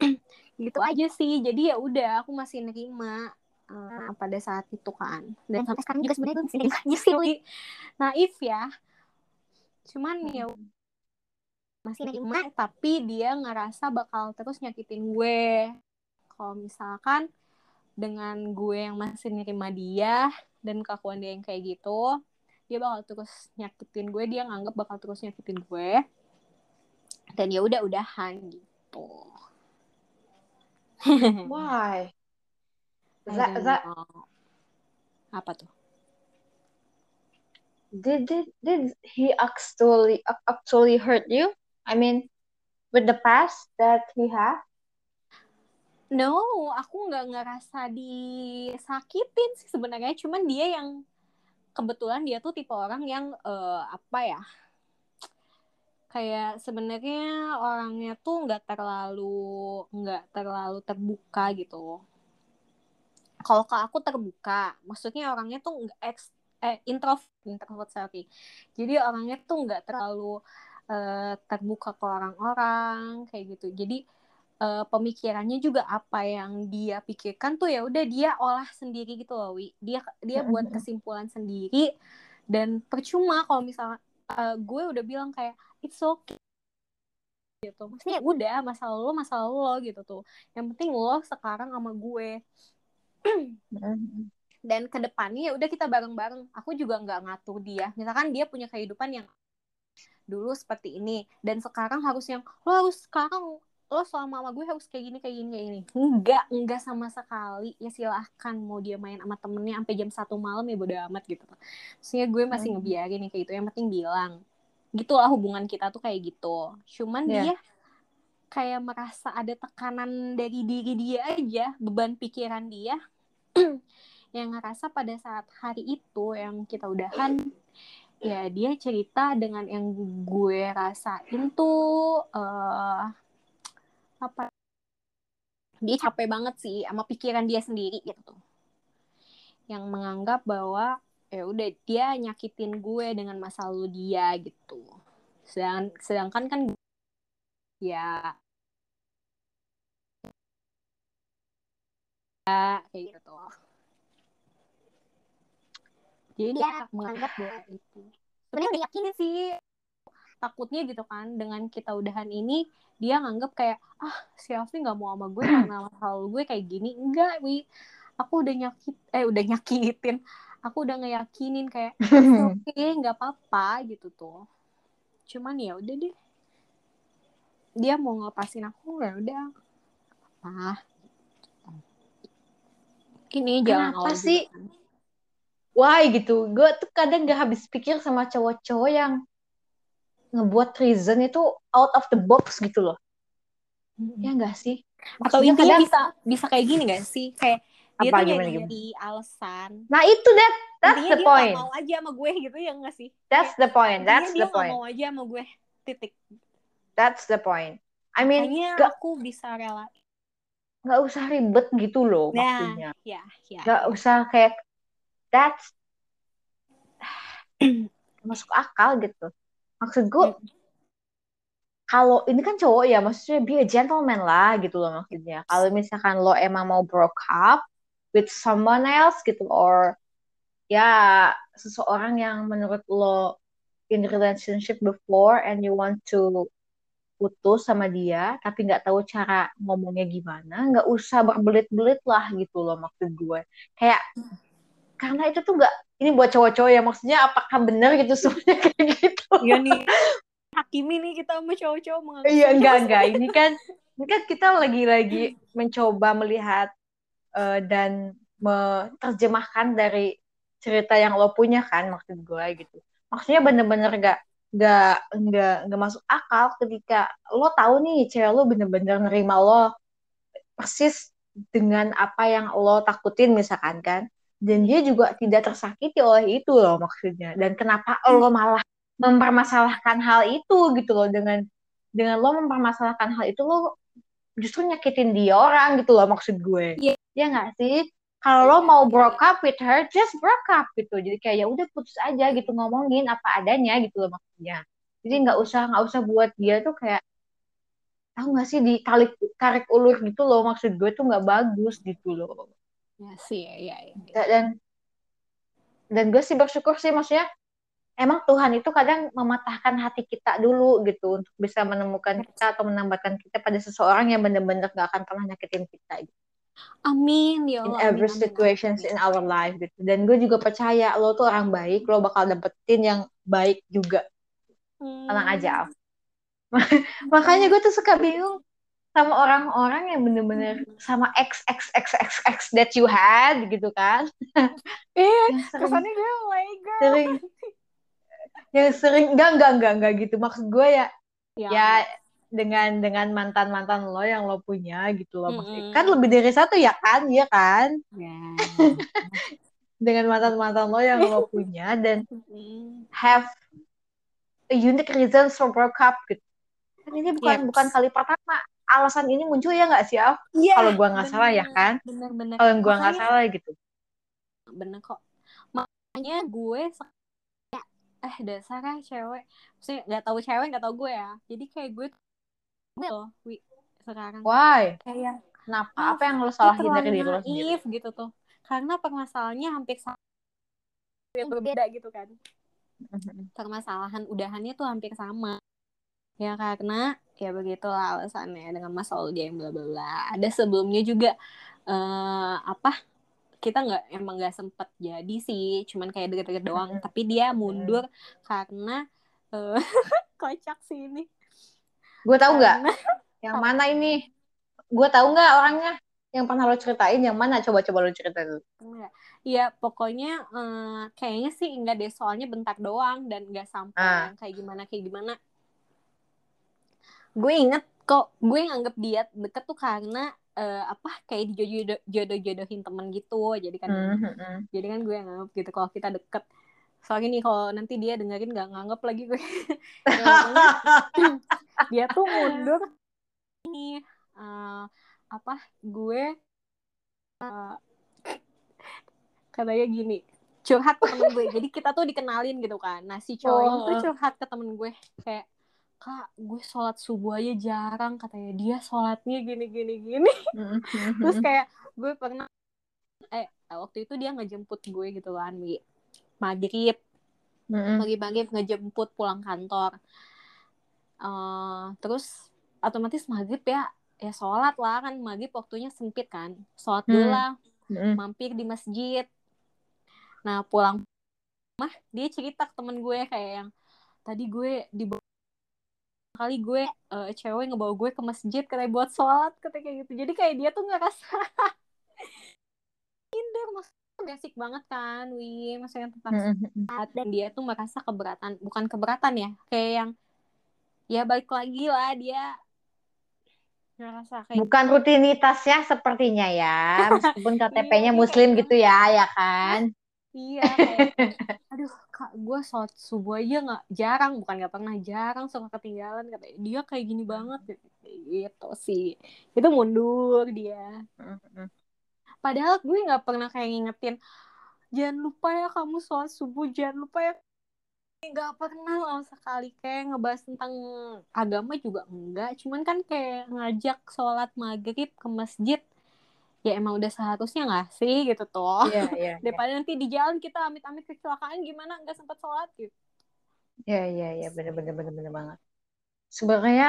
gitu aja sih. Jadi ya udah aku masih nerima uh, pada saat itu kan. Dan sampai sekarang juga sebenarnya gue masih naif ya. Cuman ya masih nerima tapi dia ngerasa bakal terus nyakitin gue. Kalau misalkan dengan gue yang masih nerima dia dan kelakuan dia yang kayak gitu dia bakal terus nyakitin gue dia nganggap bakal terus nyakitin gue. Dan ya udah udahan gitu. Why? Don't that, know. apa tuh did, did, did he actually, actually hurt you? I mean, with the past that he had? No, aku nggak ngerasa disakitin sih sebenarnya. Cuman dia yang kebetulan dia tuh tipe orang yang eh, apa ya? Kayak sebenarnya orangnya tuh nggak terlalu nggak terlalu terbuka gitu. Kalau ke aku terbuka, maksudnya orangnya tuh nggak eks eh introvert introvert sorry. Jadi orangnya tuh nggak terlalu eh, terbuka ke orang-orang kayak gitu. Jadi eh, pemikirannya juga apa yang dia pikirkan tuh ya udah dia olah sendiri gitu loh Wi. Dia dia buat kesimpulan sendiri dan percuma kalau misalnya eh, gue udah bilang kayak it's okay gitu. Maksudnya udah masalah lo masalah lo gitu tuh. Yang penting lo sekarang sama gue dan ke depannya ya udah kita bareng-bareng. Aku juga nggak ngatur dia. Misalkan dia punya kehidupan yang dulu seperti ini dan sekarang harus yang lo harus sekarang lo selama sama gue harus kayak gini kayak gini kayak gini enggak enggak sama sekali ya silahkan mau dia main sama temennya sampai jam satu malam ya bodo amat gitu maksudnya gue masih Hmm. ngebiarin nih kayak gitu yang penting bilang gitulah hubungan kita tuh kayak gitu cuman Iya. dia kayak merasa ada tekanan dari diri dia aja beban pikiran dia yang ngerasa pada saat hari itu yang kita udahan ya dia cerita dengan yang gue rasain tuh eh apa? Dia capek banget sih sama pikiran dia sendiri gitu yang menganggap bahwa ya udah dia nyakitin gue dengan masa lalu dia gitu. Sedang sedangkan kan ya ya, kayak gitu jadi dia menganggap bahwa itu. Sebenarnya udah yakin sih. Takutnya gitu kan dengan kita udahan ini dia nganggap kayak ah si Alfi nggak mau sama gue karena lalu gue kayak gini. Enggak wi. Aku udah nyakit eh udah nyakitin. Aku udah ngeyakinin kayak oke nggak apa-apa gitu tuh. Cuman ya udah deh. Dia mau ngelepasin aku ya udah. Ah ini Kenapa Allah sih? Why gitu? Gue tuh kadang gak habis pikir sama cowok-cowok yang ngebuat reason itu out of the box gitu loh. Ya enggak sih? atau Maksudnya intinya kadang- bisa bisa kayak gini gak sih kayak dia Apa, tuh gimana, gimana? alasan Nah itu that that's intinya the dia point. gak mau aja sama gue gitu ya gak sih That's the point. intinya That's dia the gak point. mau aja sama gue titik That's the point. I mean, gak, aku bisa rela nggak usah ribet gitu loh nah maksudnya. ya ya Nggak usah kayak that's masuk akal gitu. Maksud gue Hmm. kalau ini kan cowok ya maksudnya be a gentleman lah gitu loh maksudnya. Kalau misalkan lo emang mau broke up with someone else gitu or ya seseorang yang menurut lo in relationship before and you want to putus sama dia tapi nggak tahu cara ngomongnya gimana nggak usah berbelit-belit lah gitu loh maksud gue. Kayak karena itu tuh nggak ini buat cowok-cowok ya maksudnya apakah benar gitu semuanya kayak gitu? Iya nih hakimi nih kita sama cowok-cowok menganggap iya enggak enggak ini kan ini kan kita lagi-lagi mencoba melihat eh, dan menerjemahkan dari cerita yang lo punya kan maksud gue gitu. Maksudnya bener-bener gak nggak nggak nggak masuk akal ketika lo tahu nih cewek lo bener-bener nerima lo persis dengan apa yang lo takutin misalkan kan. Dan dia juga tidak tersakiti oleh itu loh maksudnya. Dan kenapa lo malah mempermasalahkan hal itu gitu loh. Dengan dengan lo mempermasalahkan hal itu lo justru nyakitin dia orang gitu loh maksud gue. Iya. ya nggak sih kalau lo mau broke up with her just broke up gitu. Jadi kayak ya udah putus aja gitu. Ngomongin apa adanya gitu loh maksudnya. Jadi nggak usah nggak usah buat dia tuh kayak tahu nggak sih ditarik tarik ulur gitu loh. Maksud gue tuh nggak bagus gitu loh. Ya sih ya, ya, ya. Da- dan dan gue sih bersyukur sih maksudnya emang Tuhan itu kadang mematahkan hati kita dulu gitu untuk bisa menemukan kita atau menambahkan kita pada seseorang yang benar-benar gak akan pernah nyakitin kita gitu. Amin ya in Allah every amin, situations amin. in our life gitu. Dan gue juga percaya lo tuh orang baik lo bakal dapetin yang baik juga. Tenang Hmm. aja Al. makanya gue tuh suka bingung sama orang-orang yang bener-bener sama ex ex ex ex ex that you had gitu kan. Eh sering kesannya gue legal sering yang sering enggak enggak enggak enggak gitu. Maksud gue ya ya, ya dengan dengan mantan mantan lo yang lo punya gitu loh maksudnya. Mm-mm. kan lebih dari satu ya kan iya kan? Ya. dengan mantan mantan lo yang lo punya dan have a unique reasons for broke up gitu. Kan ini bukan Yeps. bukan kali pertama. Alasan ini muncul ya nggak sih? Iya, kalau gua nggak salah ya kan? bener-bener kalau gua nggak salah gitu. Bener kok. Makanya gue eh dasar ah cewek. Maksudnya nggak tahu cewek nggak tahu gue ya. Jadi kayak gue loh wi sekarang. Why? Kayak kenapa? Ah, apa yang lo salahin dari terlalu diri lo sendiri? gitu tuh. Karena permasalahannya hampir sama yang berbeda gitu kan. Permasalahan udahannya tuh hampir sama. Ya karena ya begitulah alasannya dengan Mas Olga yang bla bla bla. Ada sebelumnya juga eh apa kita nggak emang nggak sempet jadi sih. Cuman kayak deket-deket doang. Mm-mm. tapi dia mundur karena eh, kocak sih ini gue tahu nggak yang mana ini gue tahu nggak orangnya yang pernah lo ceritain yang mana coba coba lo cerita dulu. Iya, pokoknya eh, kayaknya sih enggak deh, soalnya bentar doang dan enggak sampai Ah. yang kayak gimana kayak gimana. Gue inget kok, gue nganggep dia deket tuh karena eh, apa kayak dijodoh-jodohin temen gitu. Jadi kan, Mhm. jadi kan gue nganggep gitu kalau kita deket. Soalnya nih kalau nanti dia dengerin nggak nganggep lagi gue. Dia tuh mundur ini eh, apa gue eh, katanya gini curhat ke temen gue jadi kita tuh dikenalin gitu kan nah si cowok ini tuh Oh. curhat ke temen gue kayak kak gue sholat subuh aja jarang katanya dia sholatnya gini gini gini Mhm. terus kayak gue pernah eh waktu itu dia ngejemput gue gitu kan Wi. Maghrib Mhm. pagi-pagi ngejemput pulang kantor. Eh, terus otomatis maghrib ya ya sholat lah kan maghrib waktunya sempit kan. Sholat dulu lah Mhm. mampir di masjid. Nah pulang mah dia cerita ke temen gue kayak yang tadi gue di kali gue eh, cewek ngebawa gue ke masjid katanya buat sholat katanya kayak gitu. Jadi kayak dia tuh ngerasa indah maksudnya basic banget kan wi maksudnya tentang sholat dan dia tuh merasa keberatan bukan keberatan ya kayak yang ya balik lagi lah dia ngerasa kayak Bukan rutinitasnya sepertinya ya, meskipun KTP-nya Iya, dia Muslim gitu ya, ya kan? Iya, kayak, aduh kak, gue sholat subuh aja nggak jarang, bukan nggak pernah jarang suka ketinggalan katanya. Dia kayak gini banget, gitu sih. Itu mundur dia. Padahal gue nggak pernah kayak ngingetin, jangan lupa ya kamu sholat subuh, jangan lupa ya. Nggak pernah loh sekali kayak ngebahas tentang agama juga enggak. Cuman kan kayak ngajak sholat maghrib ke masjid. Ya emang udah seharusnya nggak sih gitu tuh. Iya, iya. daripada nanti di jalan kita amit-amit kecelakaan gimana nggak sempat sholat gitu Iya, iya, iya, bener, bener, bener, bener banget. Sebenarnya,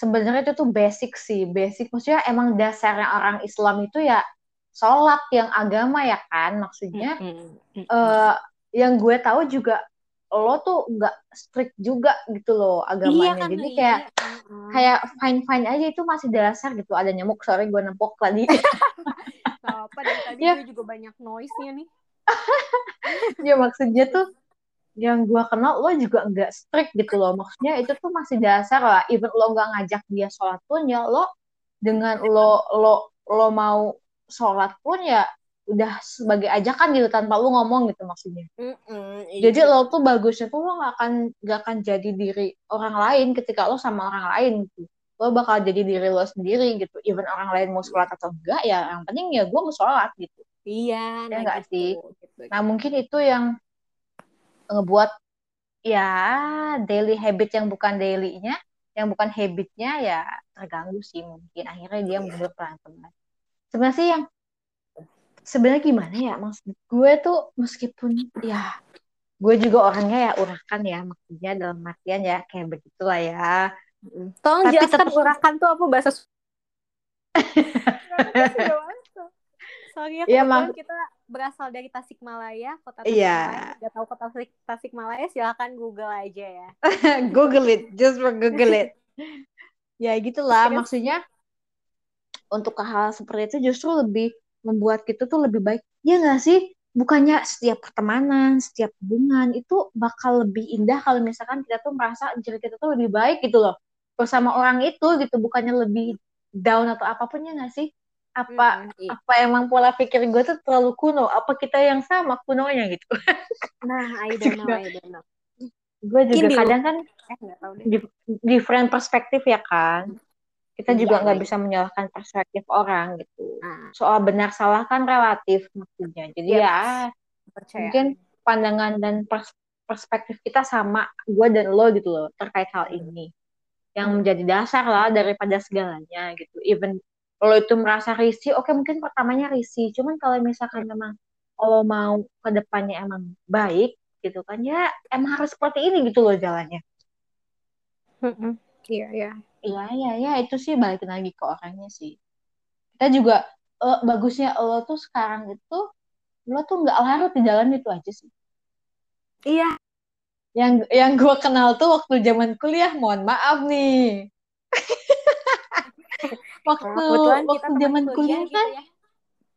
sebenarnya itu tuh basic sih, basic. Maksudnya emang dasarnya orang Islam itu ya sholat yang agama ya kan, maksudnya. eh yang gue tahu juga lo tuh nggak strict juga gitu loh iya agamanya. kan Jadi iya. kayak Heeh. kayak fine fine aja itu masih dasar gitu. Ada nyamuk, sorry gue nempok tadi. Apa dari tadi Iya. gue juga banyak noise nya nih ya maksudnya tuh yang gue kenal lo juga nggak strict gitu loh maksudnya itu tuh masih dasar lah even lo nggak ngajak dia sholat pun ya lo dengan lo lo lo mau sholat pun ya udah sebagai ajakan gitu tanpa lo ngomong gitu maksudnya. Mm-mm, jadi iya. lo tuh bagusnya tuh lo nggak akan nggak akan jadi diri orang lain ketika lo sama orang lain gitu. Lo bakal jadi diri lo sendiri gitu even orang lain mau sholat atau enggak ya yang penting ya gue mau sholat gitu. Iya, ya nah nggak gitu, sih? gitu. nah mungkin itu yang ngebuat ya daily habit yang bukan dailynya yang bukan habitnya ya terganggu sih mungkin. Akhirnya dia mundur pelan-pelan sebenarnya sih yang sebenarnya gimana ya maksud gue tuh meskipun ya gue juga orangnya ya urakan ya maksudnya dalam artian ya kayak begitulah ya. Tolong Tapi jelaskan tetep- urakan tuh apa bahasa. Soalnya kebetulan mak- kita berasal dari Tasikmalaya, kota Iya. Tasikmalaya. Gak tahu kota Tasik Tasikmalaya, silakan Google aja ya. Google it just for Google it ya gitulah maksudnya untuk hal seperti itu justru lebih membuat kita tuh lebih baik. Ya nggak sih? Bukannya setiap pertemanan setiap hubungan itu bakal lebih indah kalau misalkan kita tuh merasa diri kita tuh lebih baik gitu loh. Bersama orang itu gitu bukannya lebih down atau apa pun ya nggak sih? Apa Mm-mm, iya. apa emang pola pikir gue tuh terlalu kuno? Apa kita yang sama kunonya gitu? Nah, I don't know, I don't know. gue juga di kadang kan Eh, tahu deh. di- different perspektif ya kan kita juga Iya, nggak iya. bisa menyalahkan perspektif orang gitu Nah, soal benar salah kan relatif maksudnya jadi Yep. ya percaya. mungkin pandangan dan pers- perspektif kita sama gue dan lo gitu loh terkait hal ini yang Hmm. menjadi dasar lah daripada segalanya gitu even lo itu merasa risih oke mungkin pertamanya risih cuman kalau misalkan memang lo mau ke depannya emang baik gitu kan ya emang harus seperti ini gitu loh jalannya. Iya, iya. Iya, iya, iya, itu sih balik lagi ke orangnya sih. Kita juga, eh, bagusnya lo tuh sekarang itu, lo tuh nggak larut di dalam itu aja sih. Iya. Yang yang gue kenal tuh waktu zaman kuliah, mohon maaf nih. waktu Nah, waktu zaman kuliah kuliah gitu kan, ya.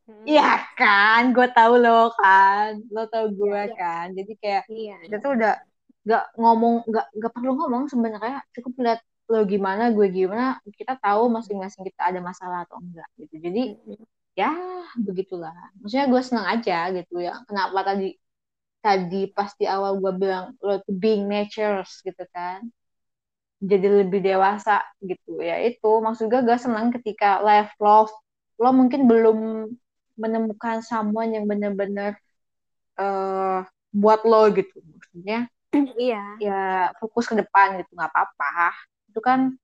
Mm. iya kan, gue tahu lo kan, lo tahu gue Iya, iya. kan. Jadi kayak Iya. kita tuh udah nggak ngomong, nggak nggak perlu ngomong sebenarnya, cukup lihat lo gimana, gue gimana, kita tahu masing-masing kita ada masalah atau enggak gitu. Jadi ya begitulah. Maksudnya gue senang aja gitu ya. Kenapa tadi tadi pas di awal gue bilang lo tuh being natures gitu kan. Jadi lebih dewasa gitu. Ya itu. Maksud gue gue senang ketika life love lo mungkin belum menemukan someone yang bener-bener eh buat lo gitu. Maksudnya Iya. ya fokus ke depan gitu. Nggak apa-apa itu kan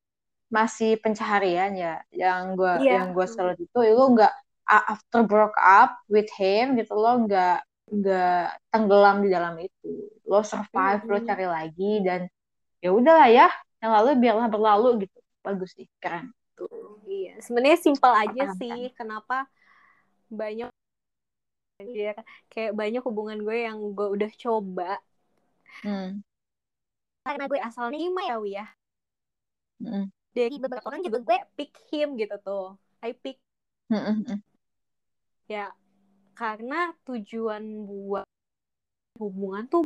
masih pencaharian ya yang gue Iya. yang gue salut itu lo nggak after broke up with him gitu lo nggak nggak tenggelam di dalam itu lo survive lo Mm-mm. cari lagi dan ya udahlah ya yang lalu biarlah berlalu gitu bagus sih keren Tuh, Iya. Sebenarnya simpel aja Paham, sih. Kenapa banyak ya, kayak banyak hubungan gue yang gue udah coba hmm. karena gue asal nerima ya Wi ya. Mm-mm. Dari beberapa orang juga gue pick him gitu tuh. I pick Mm-mm. ya karena tujuan buat hubungan tuh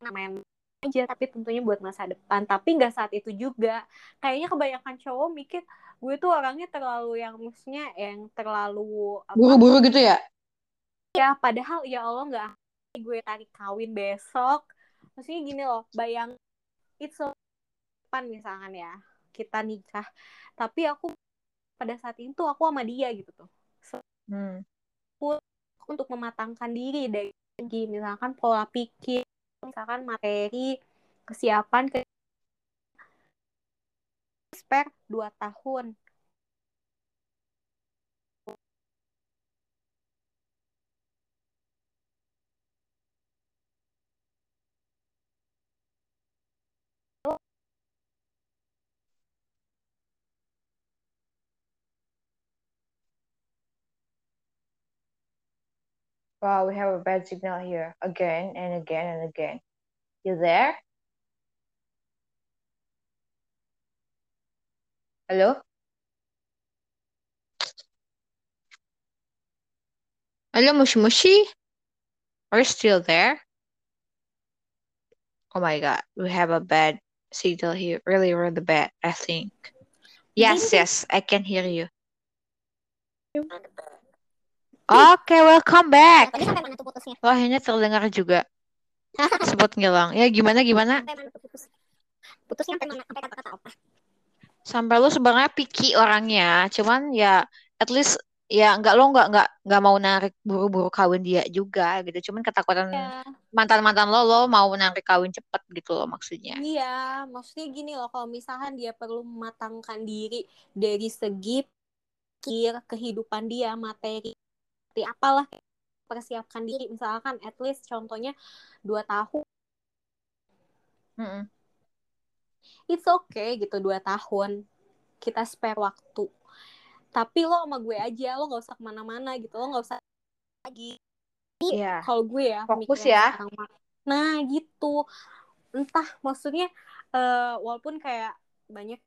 main aja tapi tentunya buat masa depan tapi nggak saat itu juga kayaknya kebanyakan cowok mikir gue tuh orangnya terlalu yang maksudnya yang terlalu apa buru-buru gitu ya ya padahal ya Allah nggak gue tarik kawin besok maksudnya gini loh bayang it's so depan misalkan ya kita nikah tapi aku pada saat itu aku sama dia gitu tuh hmm. untuk mematangkan diri dari segi misalkan pola pikir, misalkan materi, kesiapan ke spare 2 tahun. Wow we have a bad signal here again and again and again you there Hello? Hello, mushi mushi are you still there Oh my god, we have a bad signal here. Really, really bad, I think. Yes, yes, I can hear you. Oke, welcome back. Tadi sampai mana tuh putusnya? Wah, akhirnya terdengar juga. Sempat ngilang. Ya, gimana, gimana? Sampai mana tuh putus? Putusnya sampai mana? Sampai kata-kata apa? Sampai lu sebenarnya picky orangnya. Cuman ya, at least ya nggak lo nggak nggak nggak mau narik buru-buru kawin dia juga gitu. Cuman ketakutan Ya. mantan-mantan lo lo mau narik kawin cepet gitu loh maksudnya. Iya, maksudnya gini loh, kalau misalkan dia perlu mematangkan diri dari segi pikir kehidupan dia, materi, seperti apalah persiapkan diri, misalkan at least contohnya dua tahun, Mm-mm. it's okay gitu dua tahun, kita spare waktu. Tapi lo sama gue aja, lo gak usah ke mana-mana gitu, lo gak usah lagi. Iya. Kalau gue ya, Fokus ya. Nah gitu, entah maksudnya eh, walaupun kayak banyak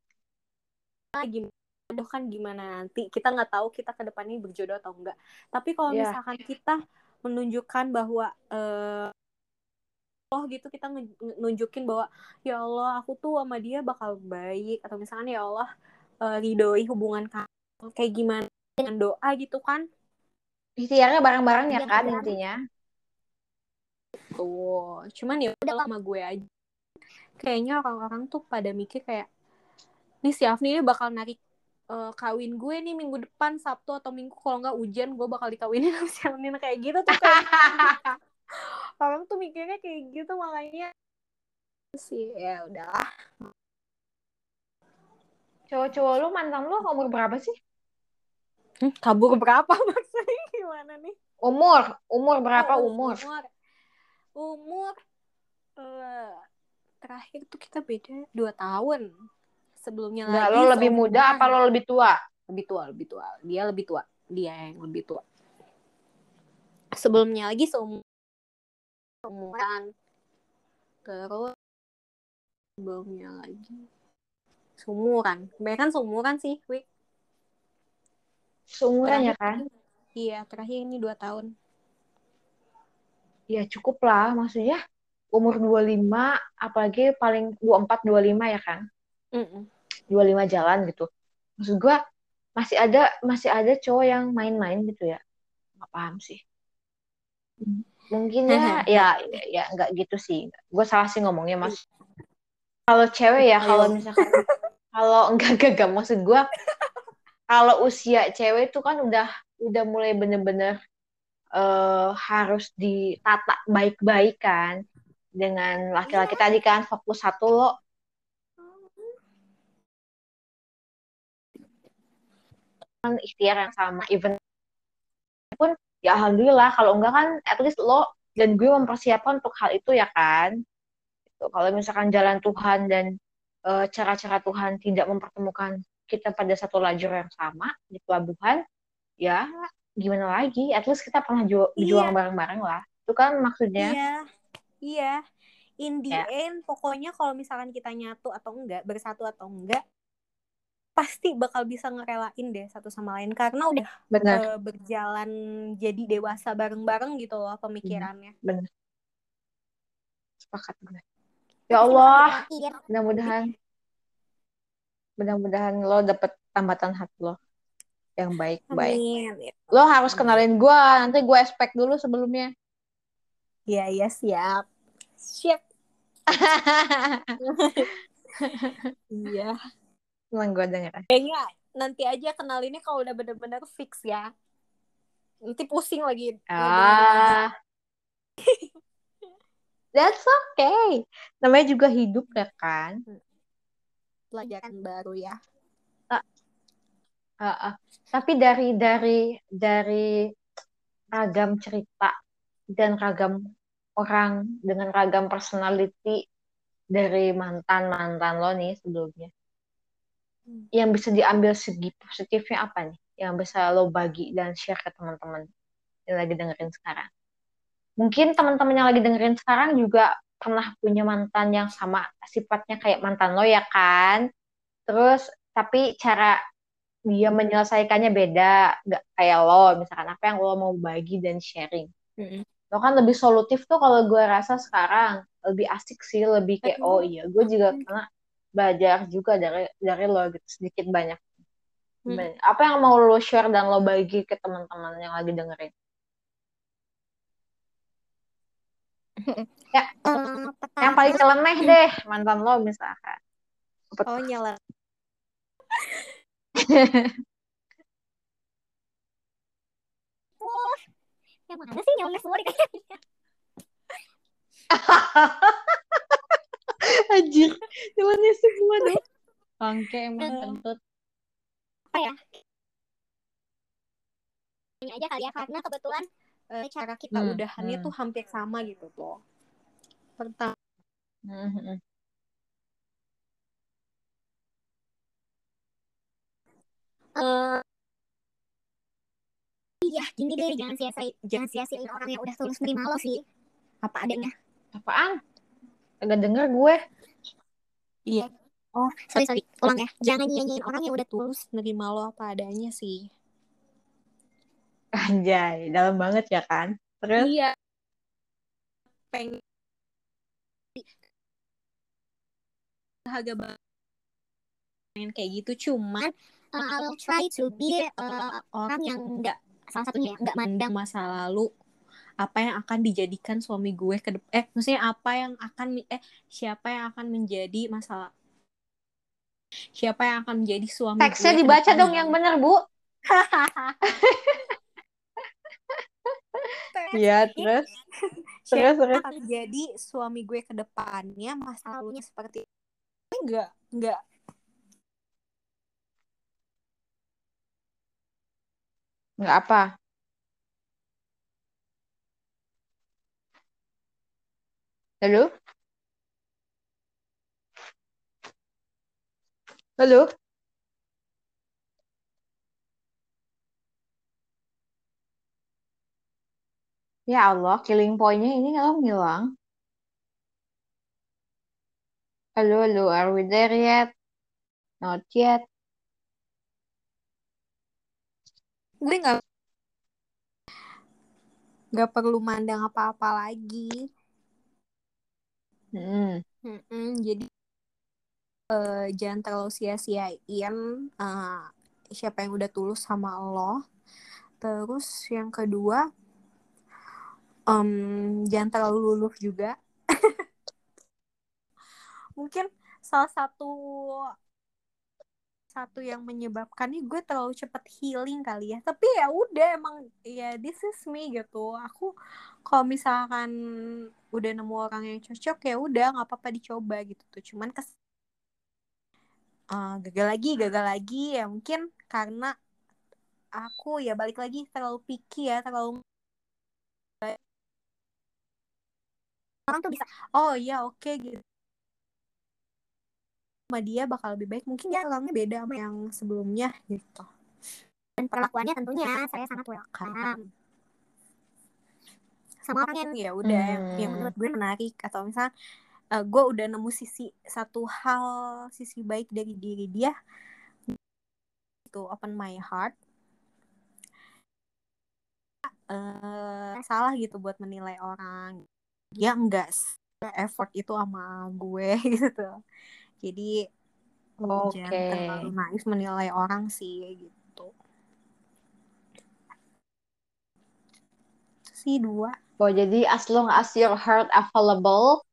lagi jodoh kan gimana nanti? Kita nggak tahu kita ke depannya berjodoh atau enggak tapi kalau Iya. misalkan kita menunjukkan bahwa eh oh gitu kita nunjukin bahwa ya Allah aku tuh sama dia bakal baik. Atau misalkan ya Allah eh, ridhoi hubungan kamu kayak gimana? Dengan doa gitu kan? Ikhtiarnya bareng-bareng ya Iya, kan? intinya. tuh cuman ya udah sama gue aja. Kayaknya orang-orang tuh pada mikir kayak nih si Afni ini bakal narik eh, kawin gue nih minggu depan Sabtu atau Minggu. Kalau nggak hujan gue bakal dikawinin sama si kayak gitu tuh kayak orang tuh mikirnya kayak gitu makanya sih ya udahlah. Cowok-cowok lu mantan lu umur berapa sih? Hmm, kabur berapa? Maksudnya gimana nih? Umur, umur berapa Oh, umur? umur. Umur eh, terakhir tuh kita beda dua tahun sebelumnya Enggak, lagi lo lebih muda apa lo lebih tua? lebih tua lebih tua dia lebih tua dia yang lebih tua sebelumnya lagi seum- seumuran terus sebelumnya lagi seumuran kebanyakan seumuran sih Wi. Seumuran ya kan? iya terakhir ini dua tahun Ya cukup lah, maksudnya umur 25, apalagi paling 24, 25 ya kan? Mm-mm. 25 jalan gitu. Maksud gua masih ada masih ada cowok yang main-main gitu ya. Nggak paham sih. Mungkin ya ya ya nggak gitu sih. Gue salah sih ngomongnya mas. Kalau cewek ya kalau Ayo. misalkan kalau enggak enggak enggak maksud gua kalau usia cewek itu kan udah udah mulai bener-bener eh, harus ditata baik-baik kan dengan laki-laki tadi kan fokus satu lo kan ikhtiar yang sama even pun ya alhamdulillah kalau enggak kan at least lo dan gue mempersiapkan untuk hal itu ya kan Gitu. kalau misalkan jalan Tuhan dan eh, cara-cara Tuhan tidak mempertemukan kita pada satu lajur yang sama di pelabuhan ya gimana lagi at least kita pernah ju- Iya. berjuang bareng-bareng lah itu kan maksudnya Iya, iya. In the Ya. end, pokoknya kalau misalkan kita nyatu atau enggak, bersatu atau enggak, pasti bakal bisa ngerelain deh satu sama lain karena udah benar. eh, berjalan jadi dewasa bareng-bareng gitu loh pemikirannya. benar. Sepakat gue ya Allah. Mudah-mudahan mudah-mudahan lo dapet tambatan hati lo yang baik-baik. Lo harus kenalin gue nanti gue expect dulu sebelumnya. Iya, iya siap. Siap. Iya. Senang gue denger Kayaknya nanti aja kenalinnya kalau udah bener-bener fix ya. Nanti pusing lagi. ah that's okay namanya juga hidup ya kan Pelajaran baru ya. Ah, ah. tapi dari dari dari ragam cerita dan ragam orang dengan ragam personality dari mantan mantan lo nih sebelumnya Hmm. Yang bisa diambil segi positifnya apa nih? Yang bisa lo bagi dan share ke teman-teman yang lagi dengerin sekarang. Mungkin teman-teman yang lagi dengerin sekarang juga pernah punya mantan yang sama sifatnya kayak mantan lo ya kan? Terus tapi cara dia menyelesaikannya beda nggak kayak lo. Misalkan apa yang lo mau bagi dan sharing. Mm-mm. lo kan lebih solutif tuh kalau gue rasa sekarang. Lebih asik sih lebih kayak oh iya gue juga karena belajar juga dari dari lo gitu sedikit banyak. Hmm. apa yang mau lo share dan lo bagi ke teman-teman yang lagi dengerin? Ya uh, yang paling nyeleneh deh mantan lo misalkan. Oh nyeleneh oh, yang mana sih nyeleneh semua dikasih Anjir, nyeleneh semua deh. Bangke emang kentut. Apa ya? Ini aja kali ya, karena kebetulan uh, cara kita hmm, udahannya hmm. tuh hampir sama gitu tuh. Pertama. Hmm, hmm. Uh, iya, gini deh, jangan sia-siain jangan sia-siain orang yang udah tulus nerima lo sih. Apa adanya. Apaan? Agak denger gue. Iya. Oh, sorry, sorry. Ulang ya. Jangan nyanyiin orang yang udah tulus nerima lo apa adanya sih. Anjay, dalam banget ya kan? Terus? Iya. Pengen harga banget pengen kayak gitu cuman uh, I will try to be uh, orang yang enggak salah satunya ya enggak mandang masa lalu apa yang akan dijadikan suami gue ke eh maksudnya apa yang akan eh siapa yang akan menjadi masalah siapa yang akan menjadi suami teksnya gue dibaca dong yang benar bu. Iya terus? Terus terus? akan jadi suami gue ke depannya masa lalunya seperti enggak enggak. Enggak apa halo halo Ya Allah, killing point-nya ini kalau ngilang. Halo, halo, are we there yet? Not yet. Gue nggak nggak perlu mandang apa-apa lagi. Hmm. Hmm, jadi uh, jangan terlalu sia-siain uh, siapa yang udah tulus sama lo. Terus yang kedua, um, jangan terlalu luluh juga mungkin salah satu satu yang menyebabkan nih gue terlalu cepet healing kali ya. Tapi ya udah emang ya this is me gitu. Aku kalau misalkan udah nemu orang yang cocok ya udah nggak apa-apa dicoba gitu tuh. Cuman kes uh, gagal lagi gagal lagi ya mungkin karena aku ya balik lagi terlalu picky ya terlalu orang tuh bisa oh iya oke okay, gitu sama dia bakal lebih baik. Mungkin dia orangnya beda sama yang sebelumnya gitu. Dan perlakuannya tentunya saya sangat welcome. Sama orang yang ya udah hmm. yang, yang menurut gue menarik atau misal uh, gue udah nemu sisi satu hal sisi baik dari diri dia itu open my heart. Uh, salah gitu buat menilai orang. Ya enggak effort itu sama gue gitu jadi okay. jangan terlalu naif menilai orang sih gitu si dua oh jadi as long as your heart available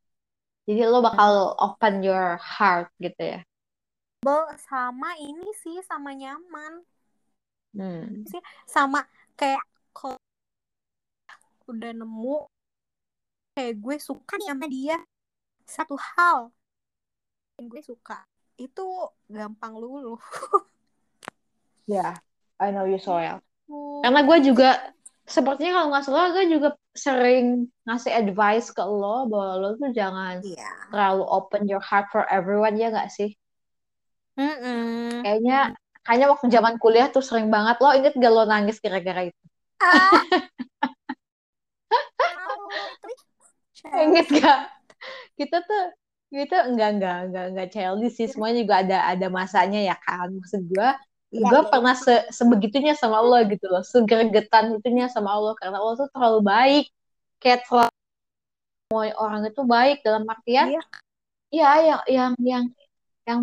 jadi lo bakal hmm. open your heart gitu ya sama ini sih sama nyaman hmm. sih sama kayak kalau udah nemu kayak gue suka nih sama dia satu hal yang gue suka itu gampang luluh ya yeah, I know you so well oh. karena gue juga sepertinya kalau nggak salah gue juga sering ngasih advice ke lo bahwa lo tuh jangan yeah. terlalu open your heart for everyone ya nggak sih mm -mm. kayaknya kayaknya waktu zaman kuliah tuh sering banget lo inget gak lo nangis kira-kira itu ah. Ingat gak? Kita tuh kita enggak enggak enggak enggak childish sih. Semuanya juga ada ada masanya ya kan. Maksud gue ya, gue ya. pernah se sebegitunya sama Allah gitu loh. Segergetan itunya sama Allah. Karena Allah tuh terlalu baik. Kayak semua orang itu baik dalam artian Iya. iya yang yang yang yang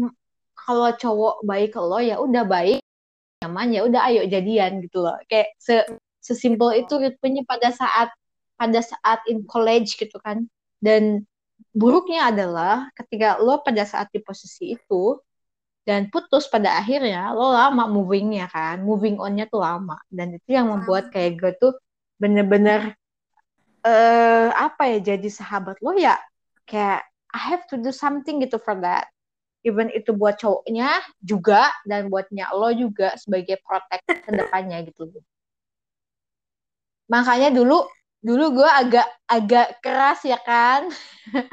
kalau cowok baik ke lo ya udah baik. Nyaman ya udah ayo jadian gitu loh. Kayak se sesimpel itu ritmenya pada saat pada saat in college gitu kan. Dan buruknya adalah ketika lo pada saat di posisi itu dan putus pada akhirnya lo lama movingnya kan moving onnya tuh lama. Dan itu yang membuat kayak gue tuh bener-bener eh apa ya jadi sahabat lo ya kayak I have to do something gitu for that even itu buat cowoknya juga dan buatnya lo juga sebagai protect ke depannya gitu. Makanya dulu dulu gue agak agak keras ya kan?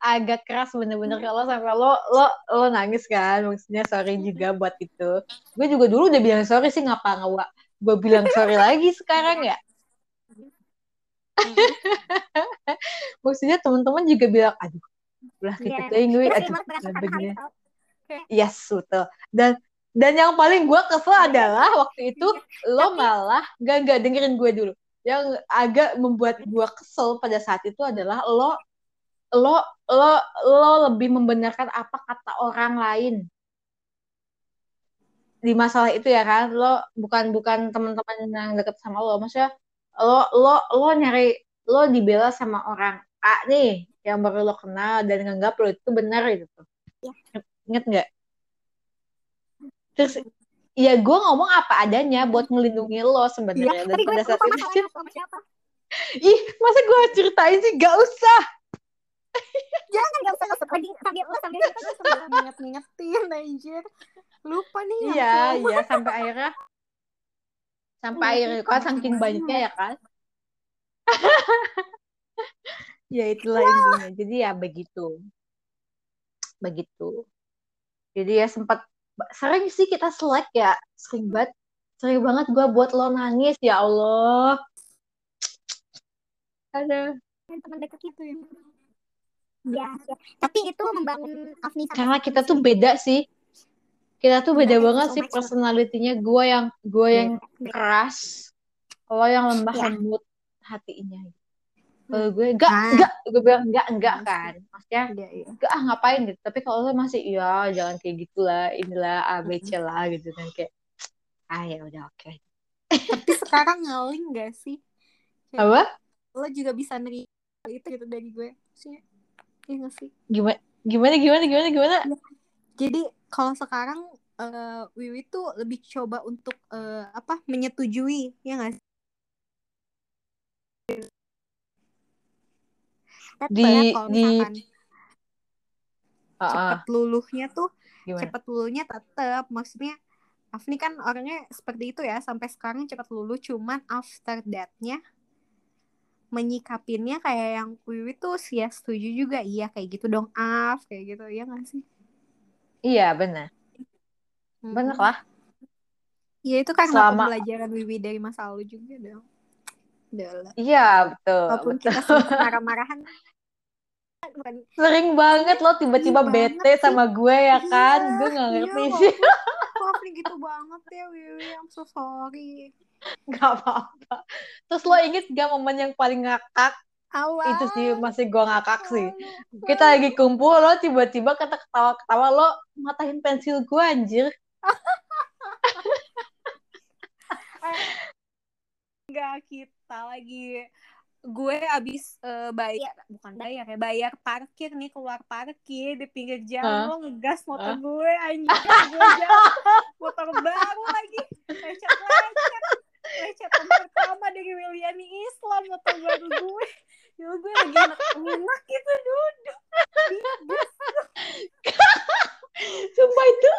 Agak keras bener-bener. Kalau sampai lo lo lo nangis kan? Maksudnya sorry juga buat itu. Gue juga dulu udah bilang sorry sih ngapa nggak gue bilang sorry lagi sekarang ya? Maksudnya teman-teman juga bilang aduh ulah kita Iya. gue aduh begini yes betul. Dan dan yang paling gue kesel adalah waktu itu lo malah gak gak dengerin gue dulu yang agak membuat gue kesel pada saat itu adalah lo lo lo lo lebih membenarkan apa kata orang lain. Di masalah itu ya kan? Lo bukan bukan teman-teman yang deket sama lo. Maksudnya lo lo lo nyari lo dibela sama orang A nih yang baru lo kenal dan nganggap lo itu benar gitu. Iya. inget nggak? Terus ya gue ngomong apa adanya buat ngelindungi lo Iya, sebenarnya dan tapi gue pada saat itu ih masa gue ceritain sih? Gak usah. Jangan gak usah lagi sambil lo sambil kita sambil nginget-ngingetin anjir. Lupa nih yang iya iya sampai akhirnya. Sampai Iya, akhirnya kan saking banyaknya ya kan? Ya itulah intinya. Jadi ya begitu. Begitu. Jadi ya sempat sering sih kita selek ya sering banget sering banget gue buat lo nangis ya Allah ada teman dekat itu ya. Ya. Tapi itu membangun Afni karena kita tuh beda sih kita tuh beda banget so sih personalitinya gue yang gue yang Beda. keras lo yang lembah Ya. lembut hatinya kalau gue enggak Ah. enggak gue bilang enggak enggak kan maksudnya Iya, iya. enggak ah ngapain gitu tapi kalau lo masih iya jangan kayak gitulah inilah A B C lah gitu kan kayak ah ya udah oke Tapi sekarang ngaling gak sih? Kayak apa Lo juga bisa nerima itu gitu dari gue. Iya gak sih? gimana gimana gimana gimana gimana Jadi kalau sekarang eh, Wiwi tuh lebih coba untuk eh, apa menyetujui ya nggak sih? Tetep Di- ya kalau di- misalkan ah, cepet luluhnya tuh gimana? cepet luluhnya tetep. Maksudnya Afni kan orangnya seperti itu ya sampai sekarang cepet luluh cuman after that-nya menyikapinnya kayak yang Wiwi tuh ya setuju juga. Iya kayak gitu dong. Af kayak gitu ya nggak sih? Iya benar benar lah. Ya itu kan Selama- pembelajaran Wiwi dari masa lalu juga dong Udah lah. iya betul. Walaupun betul. kita marah-marahan. Sering banget lo tiba-tiba bete sih. sama gue ya kan? Iya, gue iya, ngerti. walaupun- sih kok gitu banget ya Wiwi. I'm so sorry. Nggak apa-apa. Terus lo inget gak momen yang paling ngakak? Awal itu sih masih gue ngakak sih. Aduh. kita lagi kumpul lo tiba-tiba kata ketawa-ketawa lo matahin pensil gue anjir. Enggak, kita lagi gue abis eh, bayar bukan bayar ya bayar parkir nih keluar parkir di pinggir jalan Hah? lo ngegas motor Hah? gue anjir gue jalan motor baru lagi lecet lecet lecetan pertama dari Wiliani Islam motor baru gue. Ya gue lagi enak enak gitu duduk sumpah itu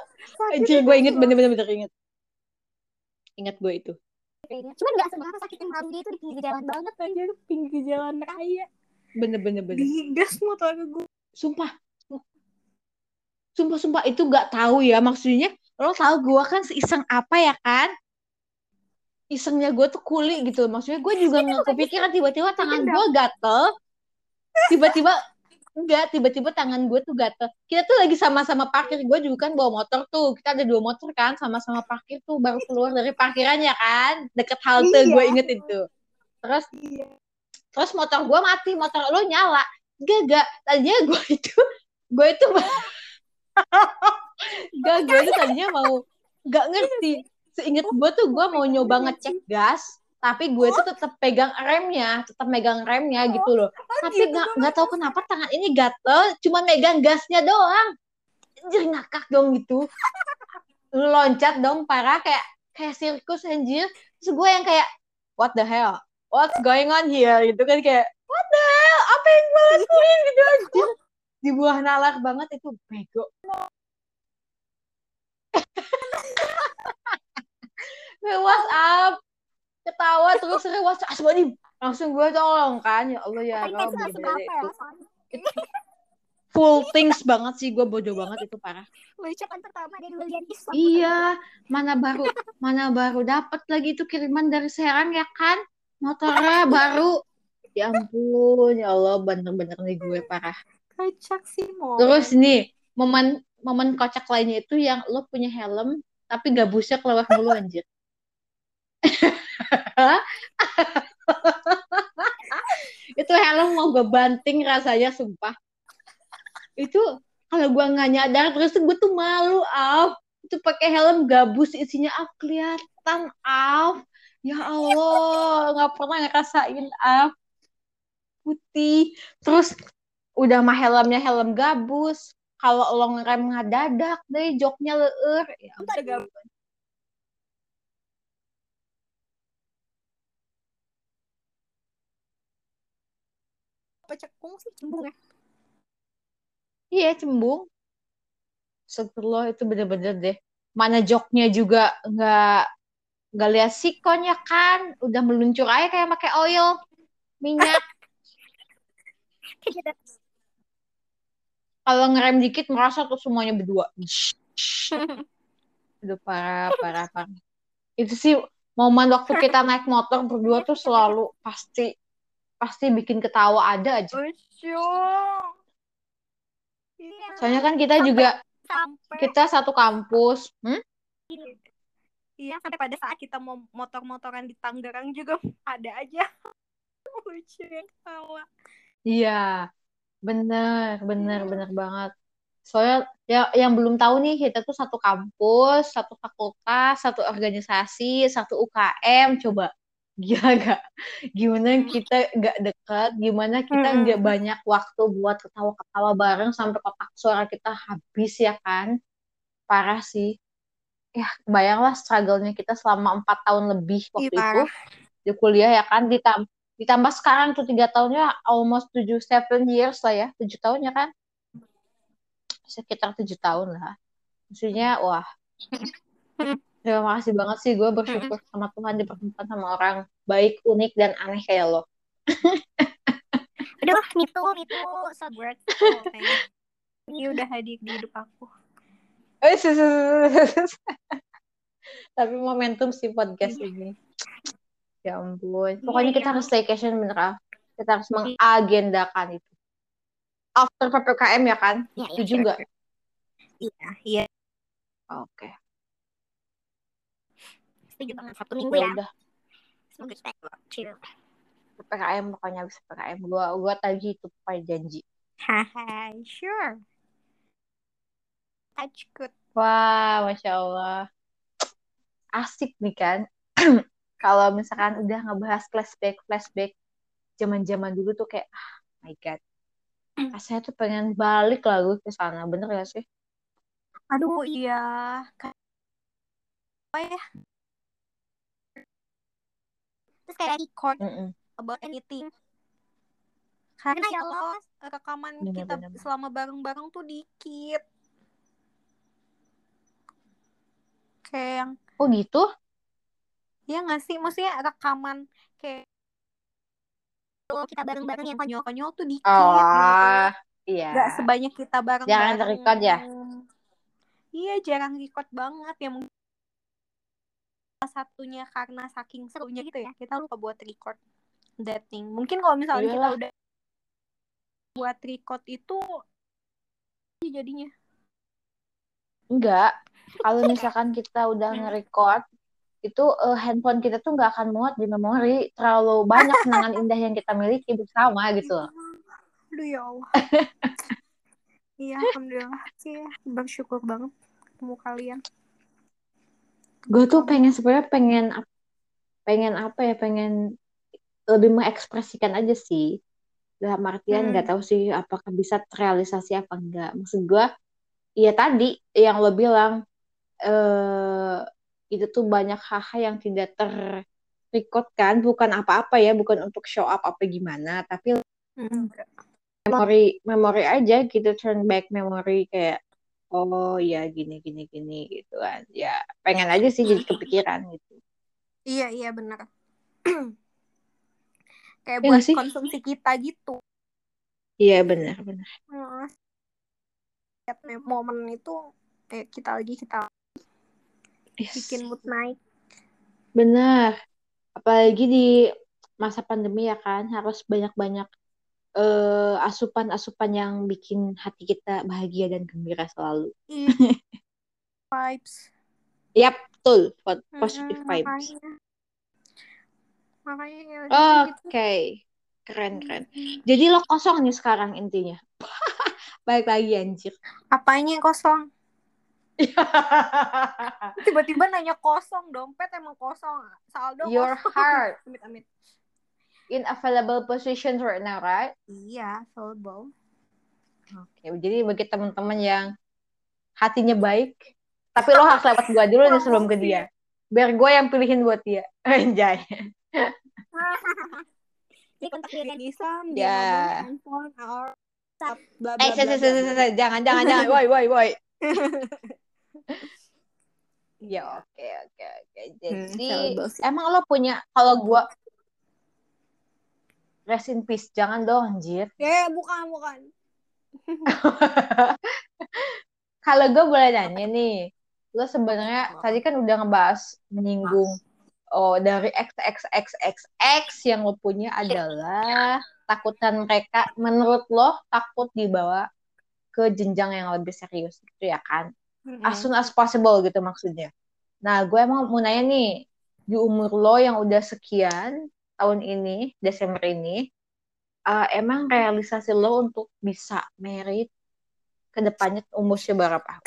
anjir gue inget bener-bener bener inget. Inget gue itu kayaknya. Cuman gak seberapa sakit yang baru dia itu di pinggir jalan banget anjir pinggir jalan raya. Bener-bener bener digas motor gue sumpah. Sumpah sumpah itu gak tahu ya. Maksudnya lo tahu gue kan seiseng apa ya kan? Isengnya gue tuh kuli gitu. Maksudnya gue juga nggak kepikiran tiba-tiba tangan gue gatel. Tiba-tiba enggak tiba-tiba tangan gue tuh gatel. Kita tuh lagi sama-sama parkir. Gue juga kan bawa motor tuh. Kita ada dua motor kan sama-sama parkir tuh. Baru keluar dari parkiran ya kan. Deket halte Iya. gue inget itu. Terus Iya. terus motor gue mati. Motor lo nyala. Gak gak tadinya gue itu gue itu gak gue itu tadinya mau gak ngerti. Seinget gue tuh gue mau nyoba ngecek gas tapi gue tuh tetap pegang remnya tetap megang remnya gitu loh. tapi gitu nggak nggak tahu kenapa tangan ini gatel cuma megang gasnya doang. Anjir ngakak dong gitu. Loncat dong parah kayak kayak sirkus anjir. Terus gue yang kayak what the hell? What's going on here? Gitu kan kayak what the hell? Apa yang gue lakuin? Gitu anjir. Di buah nalar banget itu bego. WhatsApp ketawa terus saya WhatsApp asbani langsung gue tolong kan ya Allah ya Allah apa ya? itu full things banget sih gue bodoh banget itu parah. Lucu kan pertama dulu lihat Islam. iya mana baru mana baru dapat lagi itu kiriman dari Serang ya kan? Motornya baru. Ya ampun ya Allah bener-bener nih gue parah. Kocak sih mau. terus nih momen momen kocak lainnya itu yang lo punya helm tapi gabusnya keluar mulu anjir itu helm mau gue banting rasanya sumpah. Itu kalau gue nggak nyadar terus gue tuh malu Af itu pakai helm gabus isinya Af kelihatan Af ya Allah nggak pernah ngerasain Af putih. Terus udah mah helmnya helm gabus. Kalau lo ngerem ngadadak deh joknya leur ya Bentar, ampun. gabus. Pecekung sih cembung ya. Iya, cembung. Astagfirullah itu bener-bener deh. Mana joknya juga nggak nggak lihat sikonnya kan, udah meluncur aja kayak pakai oil minyak. Kalau ngerem dikit merasa tuh semuanya berdua. Udah parah, parah, parah. Itu sih momen waktu kita naik motor berdua tuh selalu pasti pasti bikin ketawa ada aja. Iya. Soalnya kan kita juga sampai kita satu kampus. Hmm? iya sampai pada saat kita mau motor-motoran di Tangerang juga ada aja lucu yang ketawa. Iya, bener, bener, bener banget. Soalnya ya yang belum tahu nih kita tuh satu kampus, satu fakultas, satu organisasi, satu UKM. Coba gila gak? Gimana kita gak dekat? Gimana kita Mm-mm. nggak banyak waktu buat ketawa-ketawa bareng sampai kotak suara kita habis ya kan? Parah sih. Ya, kebayanglah struggle-nya kita selama empat tahun lebih waktu itu parah. di kuliah ya kan ditambah ditambah sekarang tuh tiga tahunnya almost tujuh seven years lah ya tujuh tahun ya kan sekitar tujuh tahun lah maksudnya wah terima kasih banget sih gue bersyukur sama Tuhan dipertemukan sama orang baik unik dan aneh kayak lo Aduh, itu itu so grateful. thanks. Ini udah hadir di hidup aku. Eh, tapi momentum sih podcast ini ya ampun pokoknya Iya, kita iya. harus staycation bener ah. kita harus mengagendakan itu after ppkm ya kan Iya, iya, setuju nggak sure. Iya, iya. oke Setuju banget satu ya minggu ya. udah Semoga kita chill. PPKM pokoknya habis PPKM gua gua tadi itu pakai janji Haha, sure. Touch good. wah masya Allah asik nih kan kalau misalkan udah ngebahas flashback flashback zaman dulu tuh kayak ah my god rasanya tuh pengen balik lagu ke sana bener gak sih Aduh, iya. Kayak apa ya? Terus kayak record Mm-mm. about anything. Karena ya Allah, rekaman Bener, kita bener. selama bareng-bareng tuh dikit. Kayak yang, oh gitu ya nggak sih? Maksudnya rekaman kayak kalau kita bareng-bareng yang konyol-konyol tuh dikit. gitu. oh iya Gak sebanyak kita bareng-bareng. Jarang record ya? Iya, jarang record banget. Ya mungkin satunya karena saking serunya gitu ya. Kita lupa buat record that thing. Mungkin kalau misalnya kita Iyalah. udah buat record itu jadinya. enggak kalau misalkan kita udah Hmm. nge-record itu uh, handphone kita tuh nggak akan muat di memori terlalu banyak kenangan indah yang kita miliki bersama gitu loh. Aduh ya Allah. Iya, alhamdulillah sih bersyukur banget ketemu kalian. Gue tuh pengen sebenarnya pengen pengen apa ya pengen lebih mengekspresikan aja sih. Dalam artian nggak hmm. tahu sih apakah bisa terrealisasi apa enggak maksud gue ya tadi yang lo bilang eh, itu tuh banyak hal-hal yang tidak terrecord kan. Bukan apa-apa ya bukan untuk show up apa gimana tapi hmm. Memori memori aja gitu turn back memory kayak oh ya gini gini gini gitu kan. Ya pengen aja sih jadi kepikiran gitu. Iya iya benar kayak ya, buat sih? konsumsi kita gitu. Iya benar benar lihat momen itu kayak kita lagi kita yes. bikin mood naik. Benar apalagi di masa pandemi ya kan harus banyak-banyak uh, asupan-asupan yang bikin hati kita bahagia dan gembira selalu. Mm. vibes. Yap, betul. Positive mm, vibes. Makanya, ya Oke. Okay. Keren, keren. Jadi lo kosong nih sekarang intinya. Baik lagi anjir. Apanya yang kosong? Tiba-tiba nanya kosong, dompet emang kosong. Saldo Your kosong. heart. Amit, amit in available positions right now, right? Iya, available. Oke, okay, jadi bagi teman-teman yang hatinya baik, tapi lo harus lewat gue dulu nih sebelum ke dia. Biar gue yang pilihin buat dia. Anjay. Jadi kontak dia Nisam, dia yeah. handphone, our bla bla bla. Eh, jangan jangan jangan. Woi woi woi. Ya oke oke oke. Hmm, jadi hmm, emang lo punya kalau gue Rest in peace. Jangan dong, anjir. Ya, bukan, bukan. Kalau gue boleh nanya nih, lo sebenarnya tadi kan udah ngebahas menyinggung oh dari XXXXX yang lo punya adalah takutan mereka menurut lo takut dibawa ke jenjang yang lebih serius gitu ya kan mm-hmm. as soon as possible gitu maksudnya nah gue emang mau nanya nih di umur lo yang udah sekian tahun ini, Desember ini, uh, emang realisasi lo untuk bisa merit ke depannya umur seberapa?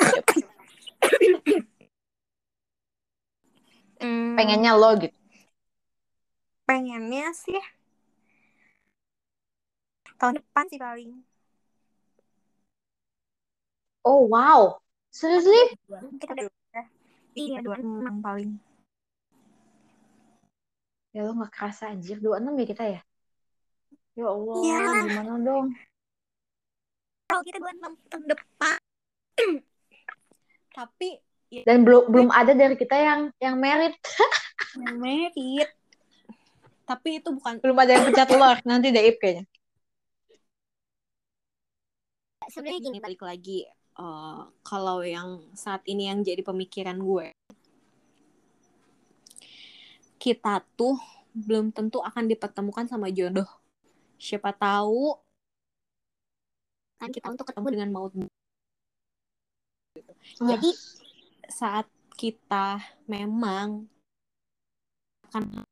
Hmm. Pengennya lo gitu. Pengennya sih tahun depan sih paling. Oh wow, seriously? Kita udah iya dua enam paling ya lo nggak kerasa anjir. 26 ya kita ya? Ya Allah ya. gimana dong? Kalau kita 26 tahun depan. Tapi ya, dan belum belum ada dari kita yang yang merit. Yang merit. Tapi itu bukan belum ada yang pecat telur nanti Daib kayaknya. Sebenarnya gini balik lagi uh, kalau yang saat ini yang jadi pemikiran gue kita tuh belum tentu akan dipertemukan sama jodoh. Siapa tahu kan kita untuk ketemu dengan maut. Jadi saat kita memang akan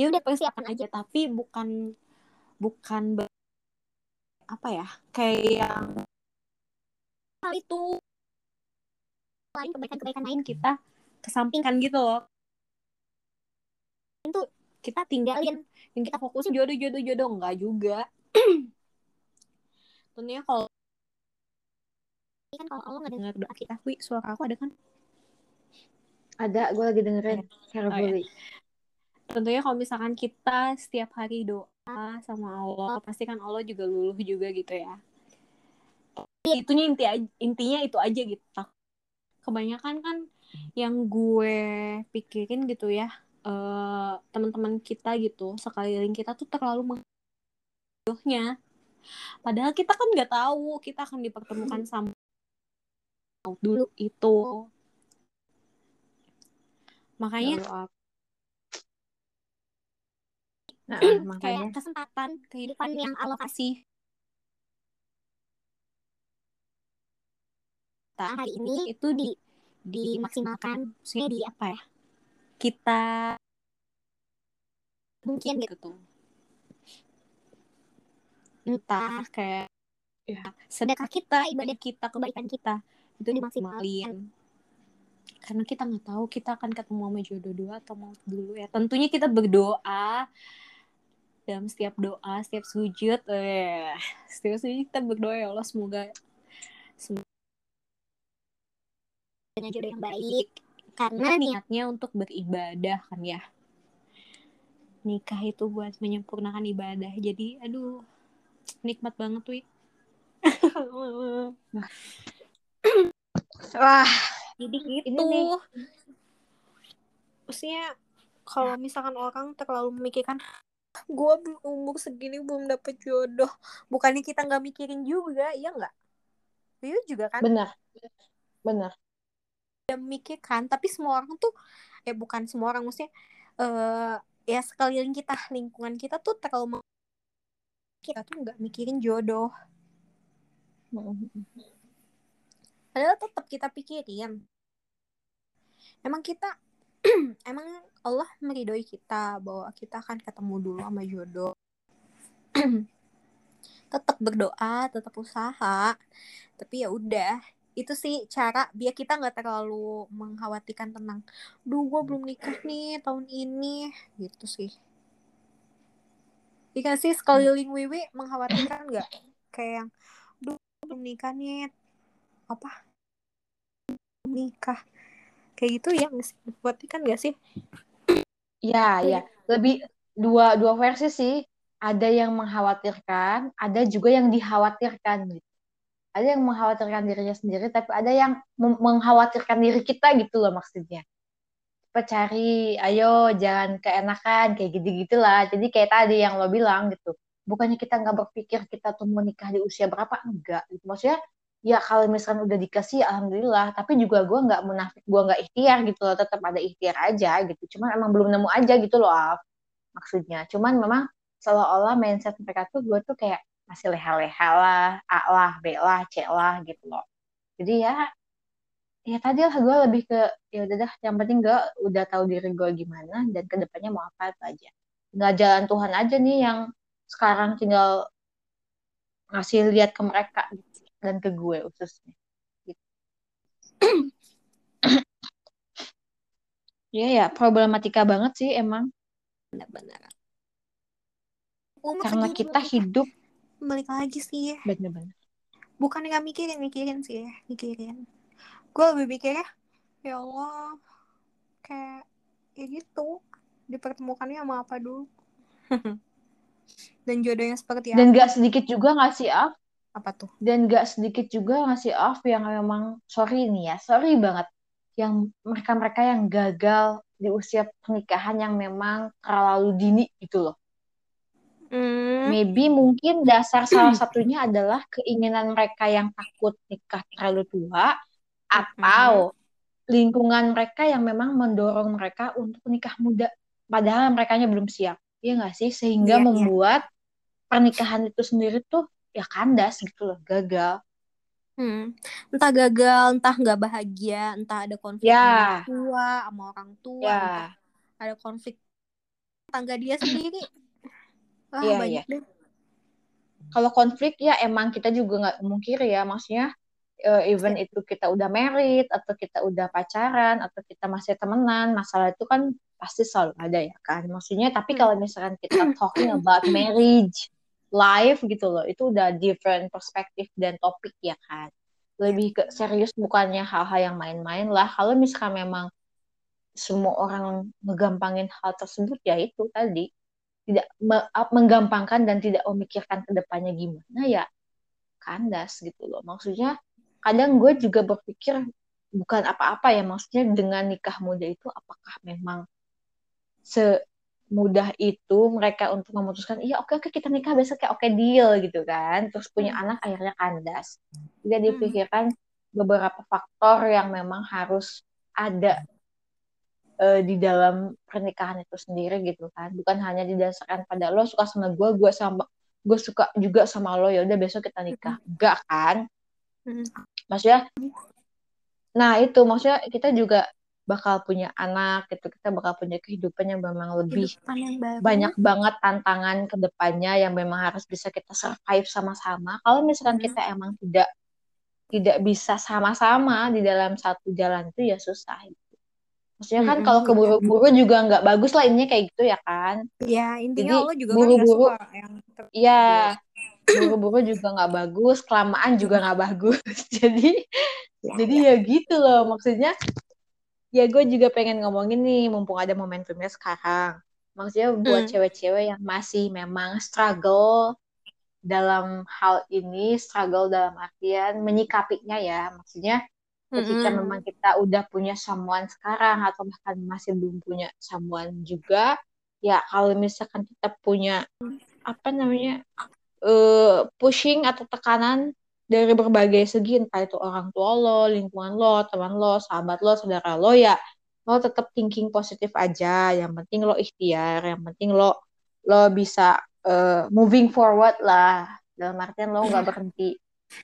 ya udah pasti akan aja. tapi bukan bukan apa ya kayak yang hal itu lain kebaikan-kebaikan lain. kita kesampingkan gitu loh kita tinggalin yang kita fokusin jodoh jodoh jodoh enggak juga. Tentunya kalau kan kalau Allah nggak dengar doa kita wi suara aku ada kan? Ada gue lagi dengerin. Carefully oh, ya. tentunya kalau misalkan kita setiap hari doa sama Allah pasti kan Allah juga luluh juga gitu ya. Itunya inti intinya itu aja gitu. Kebanyakan kan yang gue pikirin gitu ya uh, teman-teman kita gitu sekeliling kita tuh terlalu menghiduhnya padahal kita kan nggak tahu kita akan dipertemukan sama dulu itu. Makanya nah, makanya kayak kesempatan kehidupan yang Allah kasih hari ini itu di dimaksimalkan maksudnya di apa ya kita mungkin gitu tuh. Entah kayak ya sedekah kita ibadah kita kebaikan kita itu dimaksimalin karena kita nggak tahu kita akan ketemu sama jodoh dua atau mau dulu ya. Tentunya kita berdoa dalam setiap doa setiap sujud. Eh setiap sujud kita berdoa ya Allah semoga semoga jodoh yang baik karena niatnya untuk beribadah kan ya. Nikah itu buat menyempurnakan ibadah. Jadi aduh nikmat banget tuh wah jadi gitu. maksudnya kalau misalkan orang terlalu memikirkan gue umur segini belum dapet jodoh. Bukannya kita nggak mikirin juga iya nggak? Iya juga kan? Benar. Benar memikirkan tapi semua orang tuh eh bukan semua orang maksudnya eh ya sekeliling kita lingkungan kita tuh terlalu kita tuh nggak mikirin jodoh. Padahal tetap kita pikirin. Emang kita emang Allah meridoi kita bahwa kita akan ketemu dulu sama jodoh. Tetap berdoa tetap usaha tapi ya udah itu sih cara biar kita nggak terlalu mengkhawatirkan tentang duh gue belum nikah nih tahun ini gitu sih. Iya sih? Sekeliling Wiwi mengkhawatirkan nggak? Kayak yang duh belum nikah nih apa? Nikah. Kayak gitu ya nggak sih? Mengkhawatirkan nggak sih? Ya ya lebih dua dua versi sih. Ada yang mengkhawatirkan ada juga yang dikhawatirkan gitu ada yang mengkhawatirkan dirinya sendiri tapi ada yang mengkhawatirkan diri kita gitu loh maksudnya. Cepat cari ayo jangan keenakan kayak gitu gitulah jadi kayak tadi yang lo bilang gitu bukannya kita nggak berpikir kita tuh mau nikah di usia berapa? Enggak gitu. Maksudnya ya kalau misalkan udah dikasih alhamdulillah. Tapi juga gue nggak munafik gue nggak ikhtiar gitu loh. Tetap ada ikhtiar aja gitu. Cuman emang belum nemu aja gitu loh maksudnya. Cuman memang seolah-olah mindset mereka tuh gue tuh kayak masih leha-leha lah A lah B lah C lah gitu loh. Jadi ya ya tadi lah gue lebih ke ya udah dah yang penting gue udah tahu diri gue gimana dan ke depannya mau apa itu aja. Nggak jalan Tuhan aja nih yang sekarang tinggal ngasih lihat ke mereka gitu. dan ke gue khususnya. Gitu. ya ya problematika banget sih emang. Benar-benar. Karena kita hidup balik lagi sih. Bener-bener. Bukan nggak mikirin mikirin sih ya mikirin. Gue lebih mikir ya ya Allah kayak ya gitu dipertemukannya sama apa dulu? Dan jodohnya seperti dan apa? gak sedikit juga ngasih Af. Apa tuh? Dan gak sedikit juga ngasih Af yang memang sorry nih ya sorry banget. Yang mereka-mereka yang gagal di usia pernikahan yang memang terlalu dini gitu loh hmm. maybe mungkin dasar salah satunya adalah keinginan mereka yang takut nikah terlalu tua atau lingkungan mereka yang memang mendorong mereka untuk nikah muda padahal mereka belum siap ya nggak sih sehingga Iya, iya. membuat pernikahan itu sendiri tuh ya kandas gitu loh gagal Hmm. entah gagal entah nggak bahagia entah ada konflik Ya. sama orang tua sama orang tua ya entah ada konflik tangga dia sendiri Wah, Iya, banyak deh. Kalau konflik ya emang kita juga nggak mungkiri ya maksudnya eh, even itu kita udah married atau kita udah pacaran atau kita masih temenan masalah itu kan pasti selalu ada ya kan. Maksudnya tapi Hmm. kalau misalkan kita talking about marriage life gitu loh itu udah different perspektif dan topik ya kan. Lebih ke serius bukannya hal-hal yang main-main lah. Kalau misalkan memang semua orang ngegampangin hal tersebut ya itu tadi tidak me- menggampangkan dan tidak memikirkan ke depannya gimana ya kandas gitu loh maksudnya kadang gue juga berpikir bukan apa-apa ya maksudnya dengan nikah muda itu apakah memang semudah itu mereka untuk memutuskan iya oke oke kita nikah besok ya oke deal gitu kan terus punya Hmm. anak akhirnya kandas tidak Hmm. dipikirkan beberapa faktor yang memang harus ada eh, di dalam pernikahan itu sendiri gitu kan. Bukan hanya didasarkan pada lo suka sama gue gue sama gue suka juga sama lo. Ya udah besok kita nikah. Enggak kan? Maksudnya nah itu maksudnya kita juga bakal punya anak gitu. Kita bakal punya kehidupan yang memang lebih yang baru. banyak banget tantangan ke depannya yang memang harus bisa kita survive sama-sama. Kalau misalkan Hmm. kita emang tidak tidak bisa sama-sama di dalam satu jalan itu ya susah. Maksudnya kan kalau iya. keburu-buru juga nggak bagus lah intinya kayak gitu ya kan Ya intinya Jadi, Allah juga kan buru-buru- suka yang ter- Iya, buru-buru juga nggak bagus, kelamaan juga nggak bagus. Jadi, Ya, jadi ya gitu loh maksudnya. Ya gue juga pengen ngomongin nih, mumpung ada momentumnya sekarang. Maksudnya buat Hmm. cewek-cewek yang masih memang struggle dalam hal ini, struggle dalam artian menyikapinya ya. Maksudnya ketika Mm-mm. memang kita udah punya someone sekarang atau bahkan masih belum punya someone juga, ya kalau misalkan kita punya apa namanya eh pushing atau tekanan dari berbagai segi entah itu orang tua lo, lingkungan lo, teman lo, sahabat lo, saudara lo ya lo tetap thinking positif aja. Yang penting lo ikhtiar, yang penting lo lo bisa eh, moving forward lah. Dalam artian lo nggak berhenti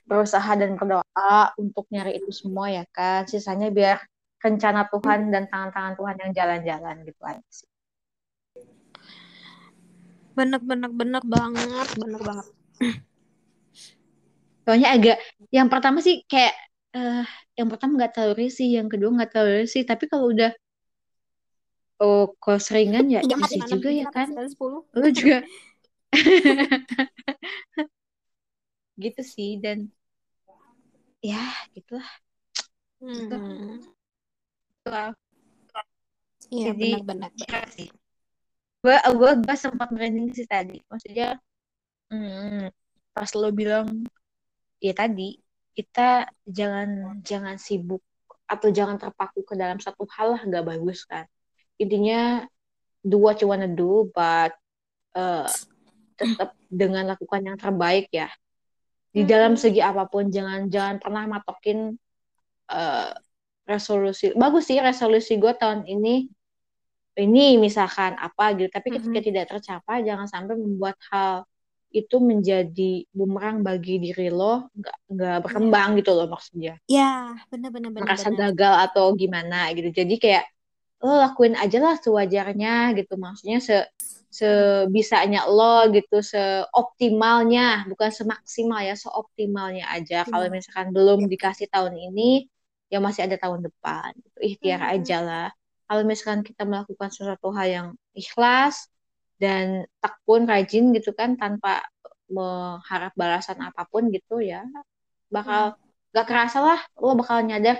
berusaha dan berdoa untuk nyari itu semua ya kan. Sisanya biar rencana Tuhan dan tangan-tangan Tuhan yang jalan-jalan gitu aja sih. Bener bener bener banget, bener banget. Soalnya agak yang pertama sih kayak eh yang pertama nggak terlalu risih, yang kedua nggak terlalu risih, tapi kalau udah oh kalau seringan ya enam, juga ya kan. Lu juga gitu sih dan ya gitulah. Hmm. Wow. Iya Jadi benar-benar. ya sih. Gue gue gue sempat merinding sih tadi. Maksudnya hmm, pas lo bilang ya tadi kita jangan jangan sibuk atau jangan terpaku ke dalam satu hal lah nggak bagus kan. Intinya do what you wanna do, but eh, tetap dengan lakukan yang terbaik ya. Di dalam Mhm. segi apa pun jangan jangan pernah matokin eh, resolusi. Bagus sih resolusi gue tahun ini ini misalkan apa gitu. Tapi ketika Mhm. tidak tercapai jangan sampai membuat hal itu menjadi bumerang bagi diri lo nggak nggak berkembang gitu loh maksudnya Ya benar-benar benar. merasa gagal atau gimana gitu. Jadi kayak lo lakuin aja lah sewajarnya gitu. Maksudnya se sebisanya lo gitu, seoptimalnya, bukan semaksimal ya, seoptimalnya aja. Kalau Optimal. misalkan belum dikasih tahun ini, ya masih ada tahun depan. Gitu. Ikhtiar Hmm. aja lah. Kalau misalkan kita melakukan sesuatu hal yang ikhlas dan tekun, rajin gitu kan, tanpa mengharap balasan apa pun gitu ya, bakal gak kerasa lah, lo bakal nyadar,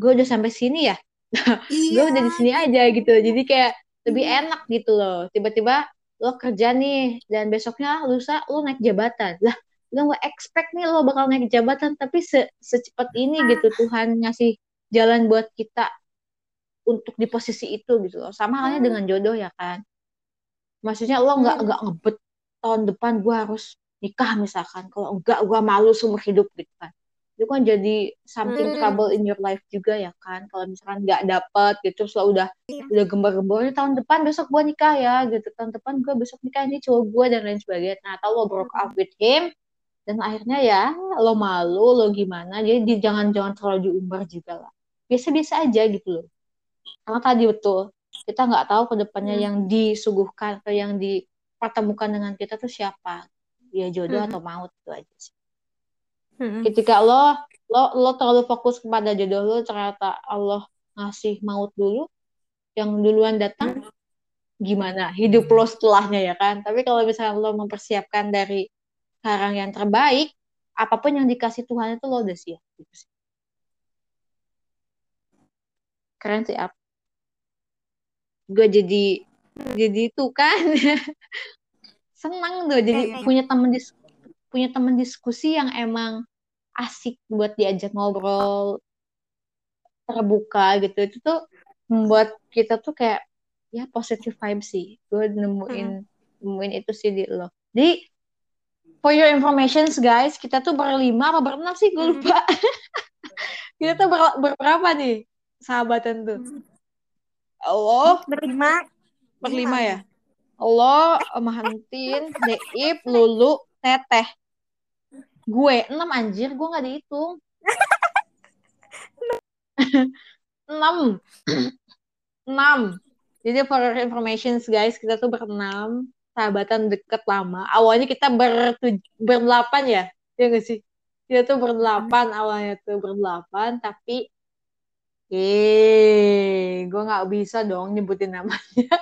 gue udah sampai sini ya, gue Iya. udah di sini aja gitu. Jadi kayak lebih enak gitu loh. Tiba-tiba lo kerja nih dan besoknya lusa lo naik jabatan. Lah, lo nggak expect nih lo bakal naik jabatan, tapi se secepat ini gitu Tuhan ngasih jalan buat kita untuk di posisi itu gitu loh. Sama halnya dengan jodoh ya kan. Maksudnya lo nggak Hmm. nggak ngebet tahun depan gue harus nikah misalkan. Kalau enggak gue malu seumur hidup gitu kan. Itu kan jadi something Hmm. trouble in your life juga ya kan. Kalau misalkan nggak dapet gitu, terus lo udah Iya. udah gembar-gembar "Ini tahun depan besok gue nikah ya gitu. Tahun depan gue besok nikah ini cowok gue dan lain sebagainya. Nah, atau lo broke up with him dan akhirnya ya lo malu, lo gimana. Jadi di- jangan jangan terlalu diumbar juga lah. Biasa-biasa aja gitu loh. Karena tadi betul kita nggak tahu ke depannya Hmm. yang disuguhkan atau yang dipertemukan dengan kita tuh siapa. Ya jodoh Hmm. atau maut itu aja sih. Hmm. Ketika lo lo lo terlalu fokus kepada jodoh lo ternyata Allah ngasih maut dulu yang duluan datang gimana? Hidup lo setelahnya ya kan? Tapi kalau misalnya lo mempersiapkan dari sekarang yang terbaik apa pun yang dikasih Tuhan itu lo udah siap gitu sih. keren sih ap gue jadi jadi itu kan. Senang tuh jadi punya temen dis punya temen diskusi yang emang asik buat diajak ngobrol terbuka gitu. Itu tuh membuat kita tuh kayak ya positive vibe sih. Gue nemuin nemuin itu sih di lo. Jadi for your information guys kita tuh berlima apa berenam sih? Gue lupa. Kita tuh ber, berberapa nih sahabatan tuh? Allah. Berlima. berlima ya? Allah Mahantin Deip Lulu Teteh. Gue enam anjir gue nggak dihitung. Enam. Enam. Jadi for your information guys kita tuh berenam sahabatan deket lama. Awalnya kita ber berdelapan ya? Ya gak sih? Kita tuh berdelapan awalnya tuh berdelapan tapi eh gue nggak bisa dong nyebutin namanya.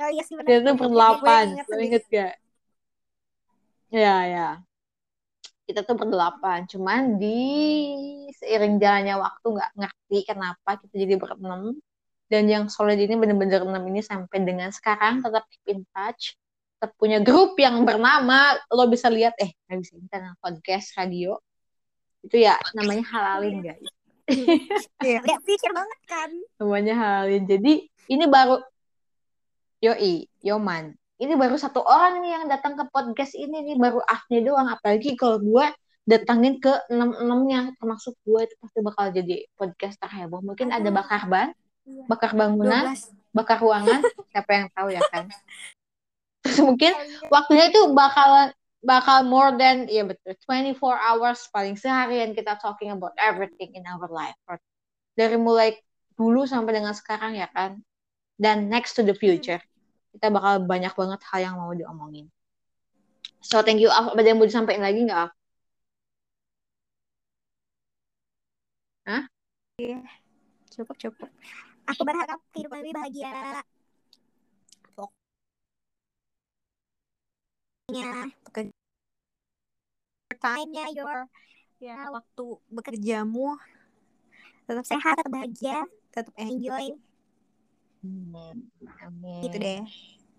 Oh iya sih kita tuh berdelapan lo inget gak ya ya. Kita tuh berdelapan cuman di seiring jalannya waktu nggak ngerti kenapa kita jadi berenam. Dan yang solid ini bener-bener enam ini sampai dengan sekarang tetap keep in touch tetap punya grup yang bernama lo bisa lihat eh nggak bisa internet podcast radio. Itu ya namanya halalin guys. Iya, pikir banget kan. namanya halalin. Jadi ini baru yoi yoman ini baru satu orang nih yang datang ke podcast ini nih baru Afni doang. Apalagi kalau gue datangin ke enam enamnya termasuk gue itu pasti bakal jadi podcaster heboh. Mungkin ada bakar ban Iya. bakar bangunan 12 bakar ruangan siapa yang tahu ya kan? Terus mungkin waktunya itu bakalan bakal more than ya betul 24 hours paling seharian kita talking about everything in our life. Dari mulai dulu sampai dengan sekarang ya kan? Dan next to the future kita bakal banyak banget hal yang mau diomongin so thank you Af ada yang mau disampaikan lagi nggak Af? cukup cukup. Aku berharap kehidupan lebih bahagia. Pokoknya time-nya your ya waktu bekerjamu tetap sehat, tetap bahagia, tetap enjoy Amin. gitu deh.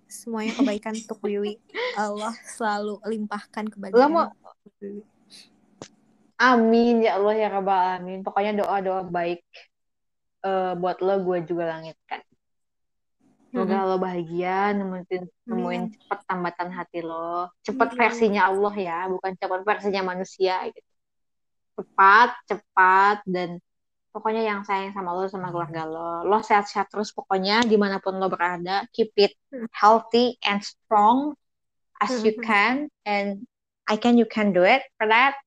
Semuanya kebaikan untuk Wiwi. Allah selalu limpahkan Lo mau Amin ya Allah ya Rabbal Alamin. Pokoknya doa-doa baik eh, buat lo gue juga langitkan. Semoga lo bahagia, nemuin nemuin Amin. cepet tambatan hati lo. Cepet Amin. versinya Allah ya, bukan cepet versinya manusia gitu. Cepat, cepat dan pokoknya yang sayang sama lo sama keluarga lo. Lo sehat-sehat terus pokoknya di mana pun lo berada. Keep it healthy and strong as you can and I can you can do it for that.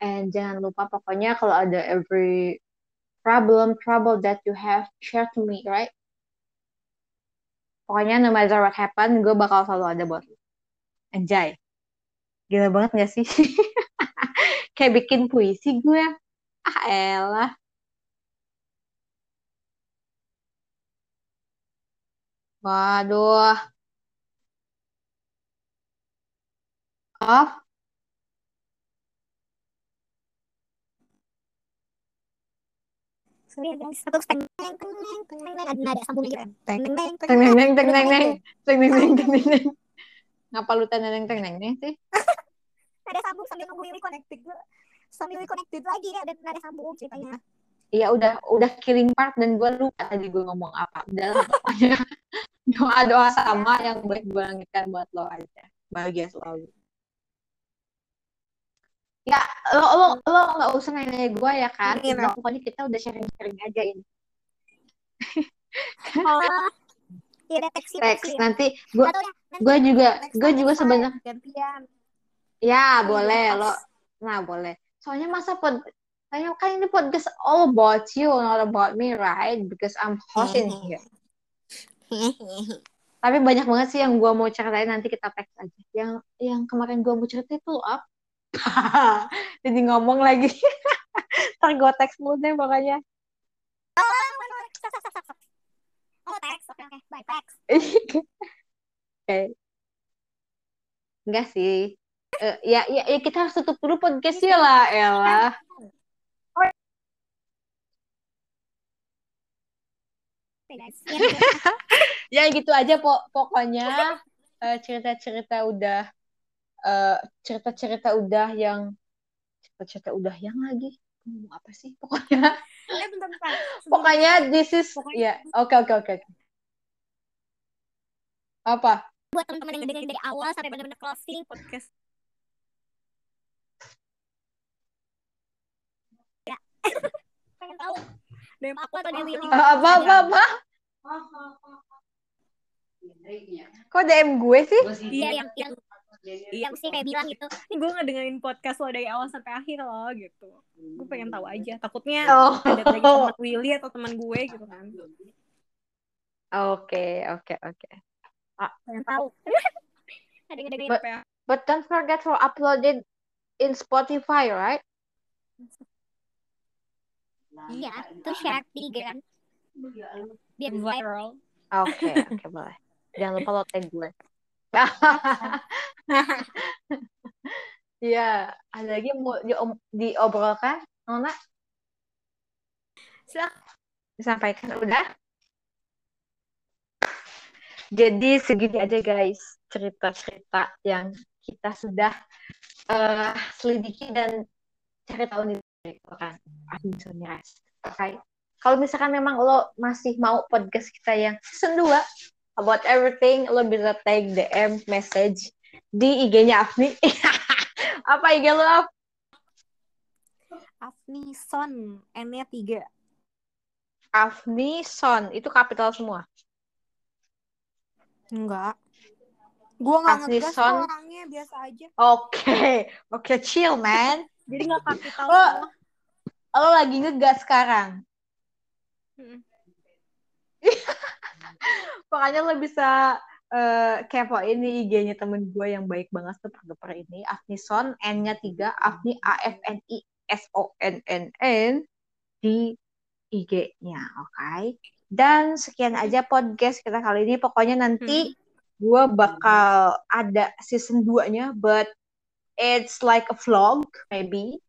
And jangan lupa pokoknya kalau ada every problem trouble that you have share to me, right? Pokoknya no matter what happen, gue bakal selalu ada buat lo. Anjay. Gila banget gak sih? Kayak bikin puisi gue. Ah elah. Waduh. Ya teng teng teng teng teng ada gitu. Teng teng teng Teng neng neng. Ngapa lu teng neng teng neng sih? Ada sambung sambil nunggu Wiwi connected. Sambil Wiwi connected lagi ya, ada nada sambung ceritanya. Iya udah udah killing part dan gue lupa tadi gue ngomong apa. Udah pokoknya doa-doa sama yang baik gue langitkan buat lo aja. Bahagia selalu. Ya lo lo lo nggak usah nanya gue ya kan. Iya. Udah, pokoknya kita udah sharing-sharing aja ini. Oh, iya ada teks Teks nanti gue Atau ya, nanti gue juga gue juga gantian. ya Oh, boleh iya, lo nah boleh soalnya masa pod Kayaknya kan ini podcast all about you, not about me, right? Because I'm hosting here. Tapi banyak banget sih yang gue mau ceritain nanti kita teks aja. Yang yang kemarin gue mau ceritain itu up. Jadi ngomong lagi. Ntar gue teks mulu deh pokoknya. Oh, teks. Oke. Bye, teks. Oke. Enggak sih. Eh, ya, ya, ya kita harus tutup dulu podcastnya lah, Ella. Guys. Ya, Ya gitu aja po pokoknya eh, cerita-cerita udah eh, cerita-cerita udah yang cerita-cerita udah yang lagi ngomong apa sih pokoknya Eh, bentar, bentar. Sebelum- pokoknya this is ya oke oke oke apa buat teman-teman yang dengerin dari awal sampai benar-benar closing podcast. Ya. Pengen tahu Aku DM Willy? Eh, apa apa apa? Kok DM gue sih? Iya, yang yang iya mesti kayak bilang gitu ini gue ngedengerin podcast lo dari awal sampai akhir loh gitu. Gue pengen tahu aja. Takutnya Oh. ada lagi teman Willy atau teman gue gitu kan. Oke, oke, oke. pengen tahu. Ada yang dengerin But- apa ya But don't forget to upload it in Spotify, right? Iya terus share di kan biar viral Oke, oke, boleh. Jangan lupa lo tag gue. Iya, ada lagi mau diom- diobrolkan, Nona? Silakan. Disampaikan udah? Jadi segini aja guys cerita-cerita yang kita sudah eh, selidiki dan cari tahu nih kan Rest. Oke. Kalau misalkan memang lo masih mau podcast kita yang season 2 about everything, lo bisa tag DM message di IG-nya Afni. Apa IG lo? Af? Afni Son N-nya tiga Afni Son, itu kapital semua. enggak gue Afni ngegas orangnya biasa aja Oke, oke chill man. jadi nggak kapital Oh. Lo lagi ngegas sekarang. Mm. Makanya lo bisa eh kepo ini IG-nya temen gue yang baik banget super-duper ini. Afnison, N-nya 3, Afni A-F-N-I S-O-N-N-N di IG-nya, oke? Dan sekian aja podcast kita kali ini. Pokoknya nanti gue bakal ada season 2-nya, but it's like a vlog, maybe.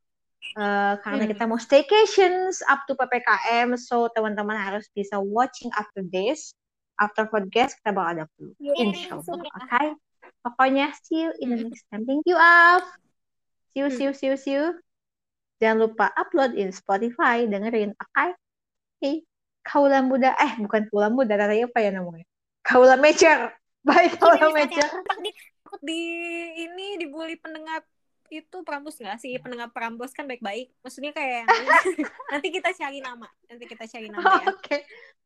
Eh, karena Hmm. kita mau staycations up to PPKM, so teman-teman harus bisa watching after this. After podcast, kita bakal ada vlog. Yeay, Insya Allah, langsung ya. oke? Pokoknya, see you in the next time. Thank you, Af. See you, see you, see you, see you. Jangan lupa upload in Spotify, dengerin, oke? Oke. Kaula muda, eh bukan kaula muda, tadi apa ya namanya? Kaula major. Bye, kaula. Takut di, takut di ini dibully pendengar itu Prambos nggak sih pendengar Prambos kan baik-baik maksudnya kayak nanti kita cari nama nanti kita cari nama ya Oke.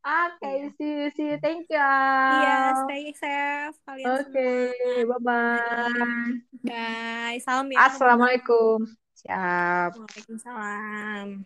Oke, see you, see you. Thank you. iya stay safe kalian Oke, semua bye-bye. bye salam ya Assalamualaikum. Siap. Waalaikumsalam